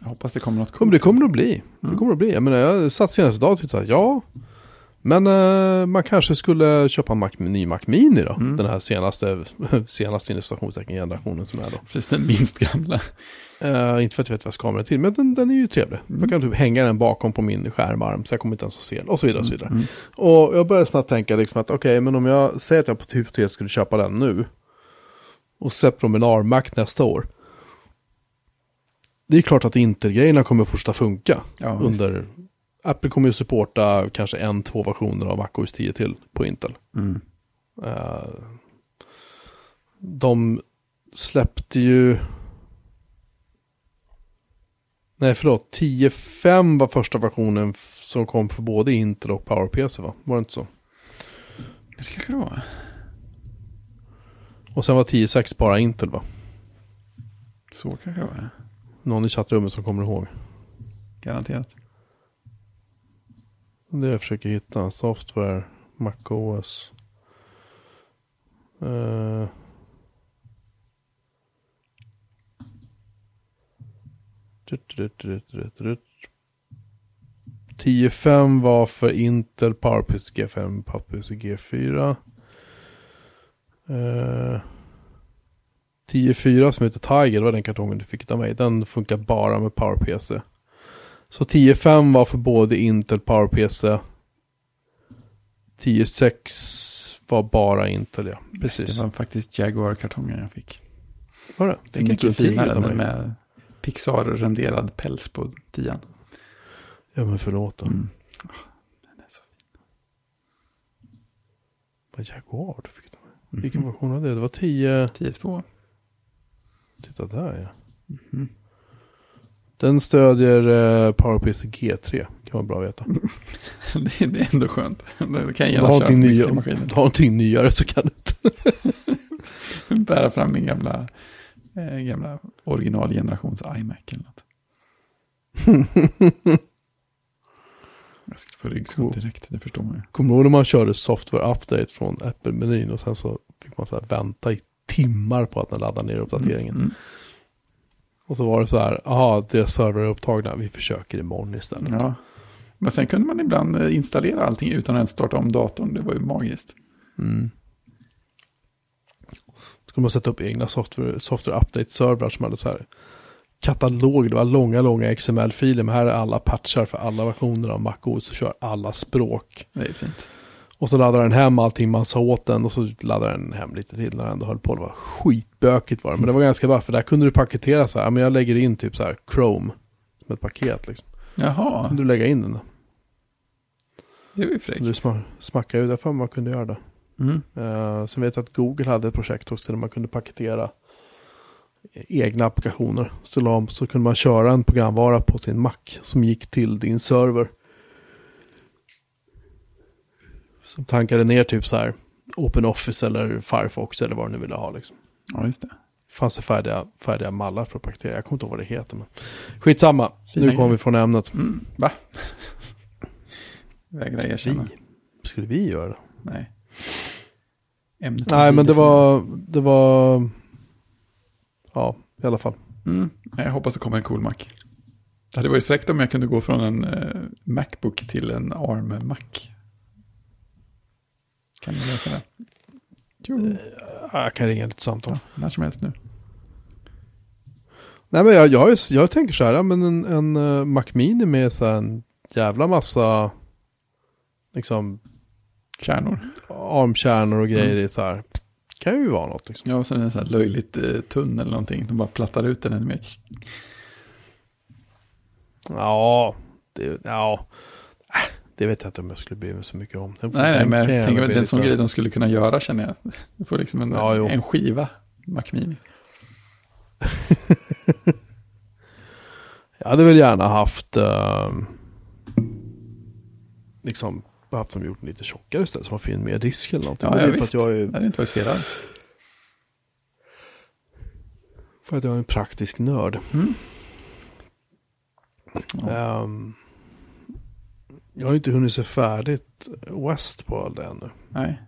Jag hoppas det kommer något coolt. det kommer att bli. Det Mm. kommer att bli. Jag menar, jag satt senast idag och tittade, ja. Men eh, man kanske skulle köpa en Mac, ny Mac Mini då. Mm. Den här senaste, senaste generationen som är då. Precis, den minst gamla. Eh, inte för att jag vet vad jag ska med det till, men den, den är ju trevlig. Mm. Jag kan typ hänga den bakom på min skärmarm så jag kommer inte ens att se den. Och så vidare och så vidare. Mm. Och jag började snabbt tänka liksom att okej, men om jag säger att jag på typ T skulle köpa den nu. Och släpper de en ARM-Mac nästa år. Det är klart att Intel-grejerna kommer att fortsätta funka. Ja, visst. Apple kommer ju supporta kanske en, två versioner av MacOS 10 till på Intel. Mm. Eh, de släppte ju... Nej, förlåt. 10.5 var första versionen som kom för både Intel och PowerPC va? Var det inte så? Det kanske det var. Och sen var 10.6 bara Intel va? Så kanske det var. Någon i chattrummet som kommer ihåg. Garanterat. Det jag försöker hitta. Software, MacOS. Uh, 10.5 var för Intel, PowerPC G5, PowerPC G4. Uh, eh. 10.4 som heter Tiger, det var den kartongen du fick av mig. Den funkar bara med PowerPC. Så 10.5 var för både Intel, PowerPC. 10.6 var bara Intel, ja. Precis. Det var faktiskt Jaguar-kartongen jag fick. Var det? Det är mycket finare än med Pixar-renderad päls på tian. Ja men förlåt då. Mm. Den är så fin. Vad Jaguar du fick. Mhm. Vilken version var det? Det var 10... 10.2. Titta där ja. Mhm. Den stödjer uh, PowerPC G3. Kan vara bra att veta. det, det är ändå skönt. Det kan jag Om du gärna har köra någonting nya- om du har någonting nyare så kan du inte. Bära fram min gamla, eh, gamla originalgenerations iMac eller något. Jag skulle få ryggskott direkt, det förstår man ju. Kommer du ihåg när man körde software update från Apple-menyn och sen så fick man så här vänta i timmar på att den laddar ner uppdateringen. Mm. Och så var det så här, aha, det är servrar upptagna, vi försöker imorgon istället. Ja. Men sen kunde man ibland eh, installera allting utan att ens starta om datorn. Det var ju magiskt. Mm. Då skulle man sätta upp egna software, software update-servrar som hade så här katalog, det var långa, långa XML-filer, men här är alla patchar för alla versioner av MacOS och kör alla språk. Det är fint. Och så laddar den hem allting man sa åt den och så laddar den hem lite till när den ändå höll på. Det var skitbökigt var det, men det var ganska bra för där kunde du paketera så här, men jag lägger in typ så här Chrome som ett paket liksom. Jaha, Kunde du lägga in den det var ju Du fräckt. sma- smackade ju därför man kunde göra det. Mm. Uh, sen vet jag att Google hade ett projekt också där man kunde paketera egna applikationer. Så, la- så kunde man köra en programvara på sin Mac som gick till din server. Som tankade ner typ så här OpenOffice eller Firefox eller vad du nu ville ha liksom. Ja, just det. fanns det färdiga, färdiga mallar för att paketera. Jag kommer inte ihåg vad det heter. Men... Skitsamma, Fina nu kommer vi från ämnet. Mm. Va? Vägra erkänna. Vi. Skulle vi göra det? Nej. Ämnet Nej, men det var, det var, ja, i alla fall. Mm. Jag hoppas det kommer en cool Mac. Det hade varit fräckt om jag kunde gå från en eh, Macbook till en ARM-Mac. Kan du lösa det? Jo. Ja, Jag kan ringa lite samtal. Ja, när som helst nu. Nej men jag, jag, jag tänker så här, men en, en uh, Mac Mini med så här en jävla massa liksom Kärnor. armkärnor och grejer Mm. i så här. Kan ju vara något liksom. Ja, och sen en sån här löjligt eh, tunn eller någonting. De bara plattar ut den ännu mer. Ja, det, ja. Det vet jag inte om jag skulle bry mig så mycket om. Nej, nej, men jag tänker att det är en sån grej de skulle kunna göra känner jag. Du får liksom en, Ja, en skiva Mac Mini. Jag hade väl gärna haft ehm, liksom haft som gjort den lite tjockare istället. Så man får in mer disk eller någonting. Ja, ja, är för visst. att jag Det är, inte varit fel alls. för att jag är en praktisk nörd. Mm. Ja. Ehm, jag har inte hunnit se färdigt Westworld ännu. Nej,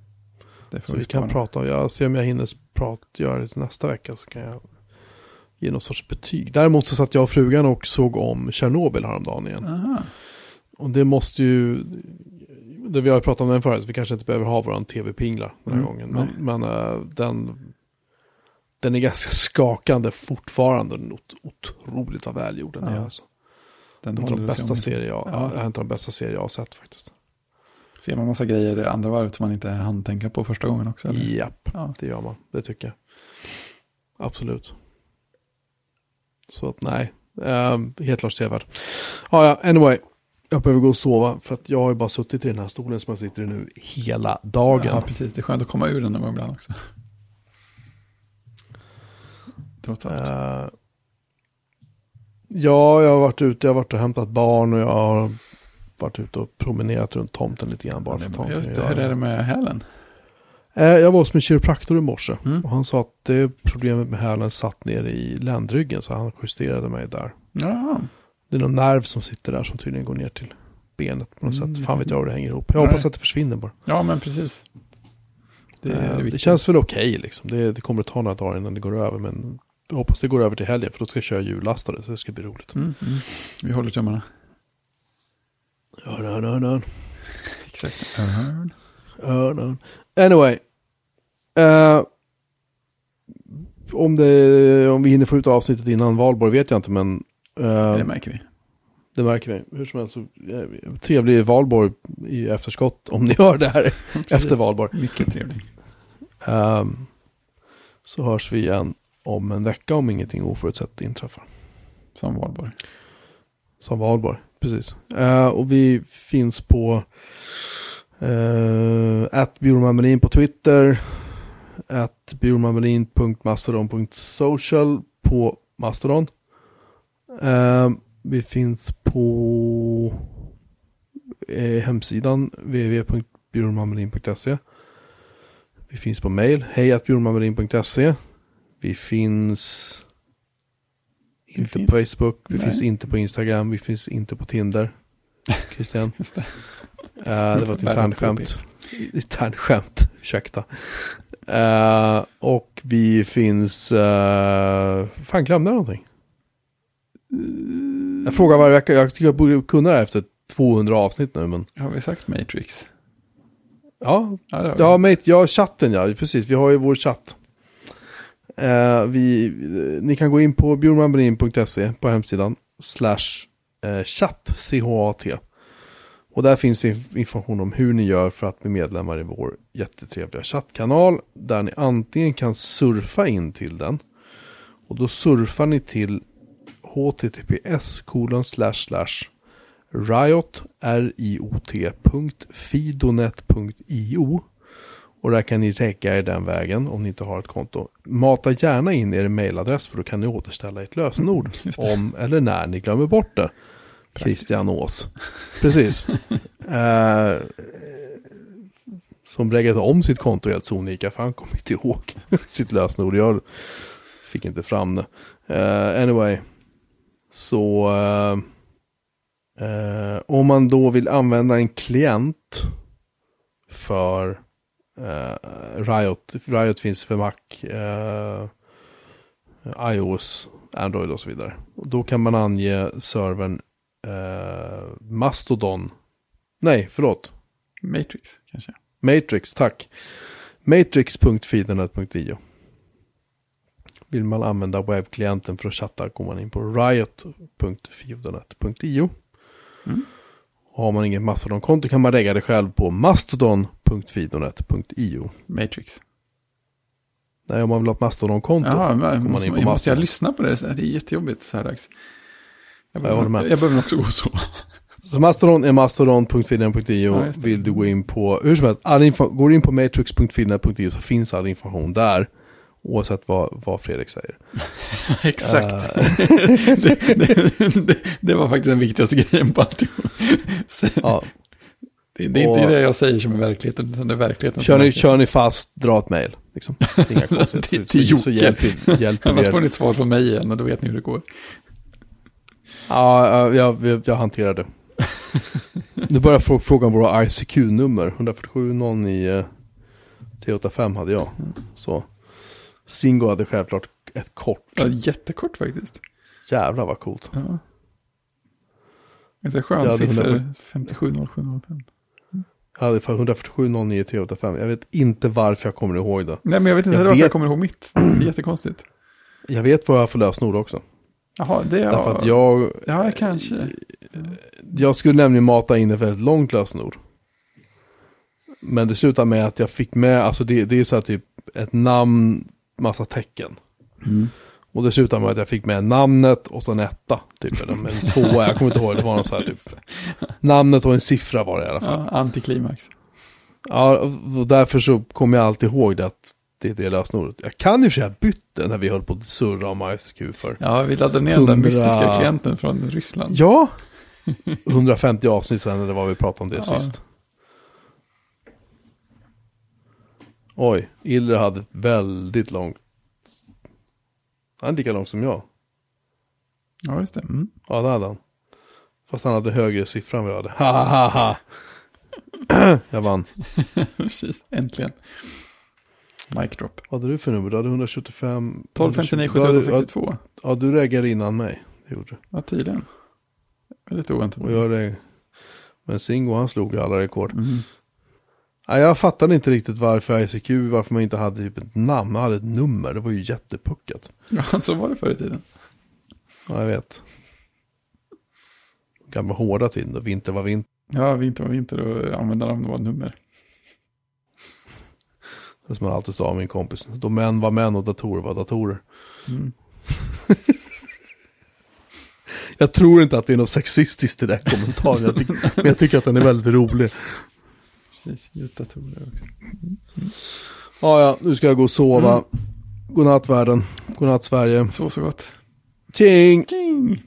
det får Så vi kan spara. prata om, jag ser om jag hinner prata, göra det nästa vecka så kan jag ge någon sorts betyg. Däremot så satt jag och frugan och såg om Tjernobyl häromdagen igen. Aha. Och det måste ju, det vi har pratat om den förut, så vi kanske inte behöver ha våran tv-pinglar den här Mm, gången. Men, men eh, den, den är ganska skakande fortfarande. Otroligt vad välgjord den är Ja. alltså. Den En av de bästa serier jag, Ja. en av de bästa serier jag har sett faktiskt. Ser man massa grejer i andra varvet som man inte hann tänka på första gången också? Eller? Japp, Ja. det gör man. Det tycker jag. Absolut. Så att nej, um, helt klart sevärd. Ja, ja, anyway. Jag behöver gå och sova för att jag har ju bara suttit i den här stolen som jag sitter i nu hela dagen. Ja, precis. Det är skönt att komma ur den någon gång ibland också. Trots allt. Eh, ja, jag har varit ute, jag har varit och hämtat barn och jag har varit ute och promenerat runt tomten lite grann bara för att ta Just det, hur är det med hälen? Eh, Jag var hos min kiropraktor i morse Mm. och han sa att det problemet med hälen satt ner i ländryggen så han justerade mig där. Ja, Det är någon nerv som sitter där som tydligen går ner till benet på något Mm, sätt. Fan vet jag hur det hänger ihop. Jag Nej. hoppas att det försvinner bara. ja men precis. Det, Det, är det, känns väl okej liksom. Det, det kommer att ta några dagar innan det går över. Men jag hoppas det går över till helgen för då ska jag köra hjullastare så det ska bli roligt. Mm, mm. Vi håller tummarna. Örn, örn, örn. Exakt. Örn. Örn, örn. Anyway. Eh, om, det, om vi hinner få ut avsnittet innan valborg vet jag inte men eh, Det märker vi. det märker vi. Hur som helst så eh, trevlig valborg i efterskott om ni hör det här efter valborg. Mycket trevlig. Ehm, så hörs vi igen om en vecka om ingenting oförutsett inträffar. Som valborg. Som valborg, precis. Eh, och vi finns på att uh, på Twitter. At bjurmanmelin.mastodon.social på Mastodon. Eh, vi finns på eh, hemsidan www.bjurmanmelin.se. Vi finns på mail, hej Vi finns Vi inte finns. på Facebook, vi Nej. finns inte på Instagram, vi finns inte på Tinder. Christian. Just det. Eh, det var ett internskämt. Internskämt, ursäkta. Eh, och vi finns, uh, fan glömde jag någonting? Jag frågar varje vecka, jag tycker jag borde kunna det här efter 200 avsnitt nu men. Har vi sagt Matrix? Ja, Ja, ja, mate, ja chatten ja, precis, vi har ju vår chatt. Eh, vi, eh, ni kan gå in på bjurmanbrin.se på hemsidan slash eh, chatt, C-H-A-T. Och där finns information om hur ni gör för att bli medlemmar i vår jättetrevliga chattkanal. Där ni antingen kan surfa in till den. Och då surfar ni till https kolon slash slash riot, R-I-O-T, fidonet.io. Och där kan ni räcka er den vägen om ni inte har ett konto. Mata gärna in er mailadress för då kan ni återställa ert lösenord. Om eller när ni glömmer bort det. Christian Ås. Precis. eh, som bräggat om sitt konto helt sonika för han kommer inte ihåg sitt lösenord. Jag fick inte fram det. Eh, anyway. Så eh, eh, om man då vill använda en klient för Riot. Riot finns för Mac. Eh, eh, iOS, Android och så vidare. Och då kan man ange servern eh, Mastodon. Nej, förlåt. Matrix kanske. Matrix, tack. Matrix.feedernet.io Vill man använda webbklienten för att chatta går man in på riot.feedernet.io Mm. Har man inget Mastodon-konto kan man lägga det själv på mastodon.feedernet.io Matrix. Nej, om man vill ha ett Mastodon-konto. Jaha, men, man måste, in på jag måste jag lyssna på det? Det är jättejobbigt så här dags. Jag jag behöver, med. jag behöver också gå så. Så Mastodon är mastodon.feedernet.io. Ja. Vill du gå in på, hur som helst, all info, går du in på matrix.feedernet.io så finns all information där. Oavsett vad, vad Fredrik säger. Exakt. Eh, det, det, det, det var faktiskt den viktigaste grejen på alltihop. Ja. Det, det är och, inte det jag säger som är verkligheten, utan det är verkligheten. Kör ni, kör ni fast, dra ett mejl. Liksom. Inga konstigheter. till Jocke. Så hjälp, hjälp Annars får ni ett svar från mig igen och då vet ni hur det går. Ja, jag, jag, jag hanterar det. nu börjar folk fråga om våra ICQ-nummer. 147 T85 hade jag. Så. Singo hade självklart ett kort. Ja, jättekort faktiskt. Jävlar vad coolt. Ja. Ganska skön siffra, 57075 hade för 14709 385. Jag vet inte varför jag kommer ihåg det. Nej, men jag vet inte Jag varför vet- jag kommer ihåg mitt. Det är jättekonstigt. Jag vet vad jag har för lösenord också. Jaha, det är... Därför att jag, Ja, kanske. jag skulle nämligen mata in ett väldigt långt lösenord. Men det slutade med att jag fick med, alltså det, det är så här typ ett namn, massa tecken. Mm. Och det slutade med att jag fick med namnet och så en etta, typ. Eller en tvåa, jag kommer inte ihåg, det var någon så här typ. Namnet och en siffra var det i alla fall. Ja, antiklimax. Ja, och därför så kommer jag alltid ihåg det att det är det lösenordet. Jag kan och för sig ha bytt det när vi höll på att surra om ISQ för. Ja, vi laddade ner den där Hundra- mystiska klienten från Ryssland. Ja, 150 avsnitt sen eller vad vi pratade om det Ja. sist. Oj, Iller hade väldigt långt. Han är lika lång som jag. Ja, just det. Mm. Ja, det hade han. Fast han hade högre siffra än vad jag hade. Ha, ha, ha, ha. jag vann. Precis, äntligen. Mic drop. Vad hade du för nummer? Du hade 125. 1259 Du hade- 7862. Ja, du reagerade innan mig. Det gjorde du. Ja, tydligen. Väldigt oväntat. Och jag det. Men Singo han slog alla rekord. Mm. Jag fattade inte riktigt varför ICQ, varför man inte hade typ ett namn, man hade ett nummer. Det var ju jättepuckat. Ja, så var det förr i tiden. Ja, jag vet. Gamla hårda tiden då vinter var vinter. Ja, vinter var vinter och användarnamn var nummer. Det som man alltid sa min kompis. Då män var män och datorer var datorer. Mm. Jag tror inte att det är något sexistiskt i den kommentaren. Jag men jag tycker att den är väldigt rolig. Precis, just datorer också. Ja, ja, nu ska jag gå och sova. Mm. Godnatt världen. Godnatt Sverige. Så, så gott. Tjing! King!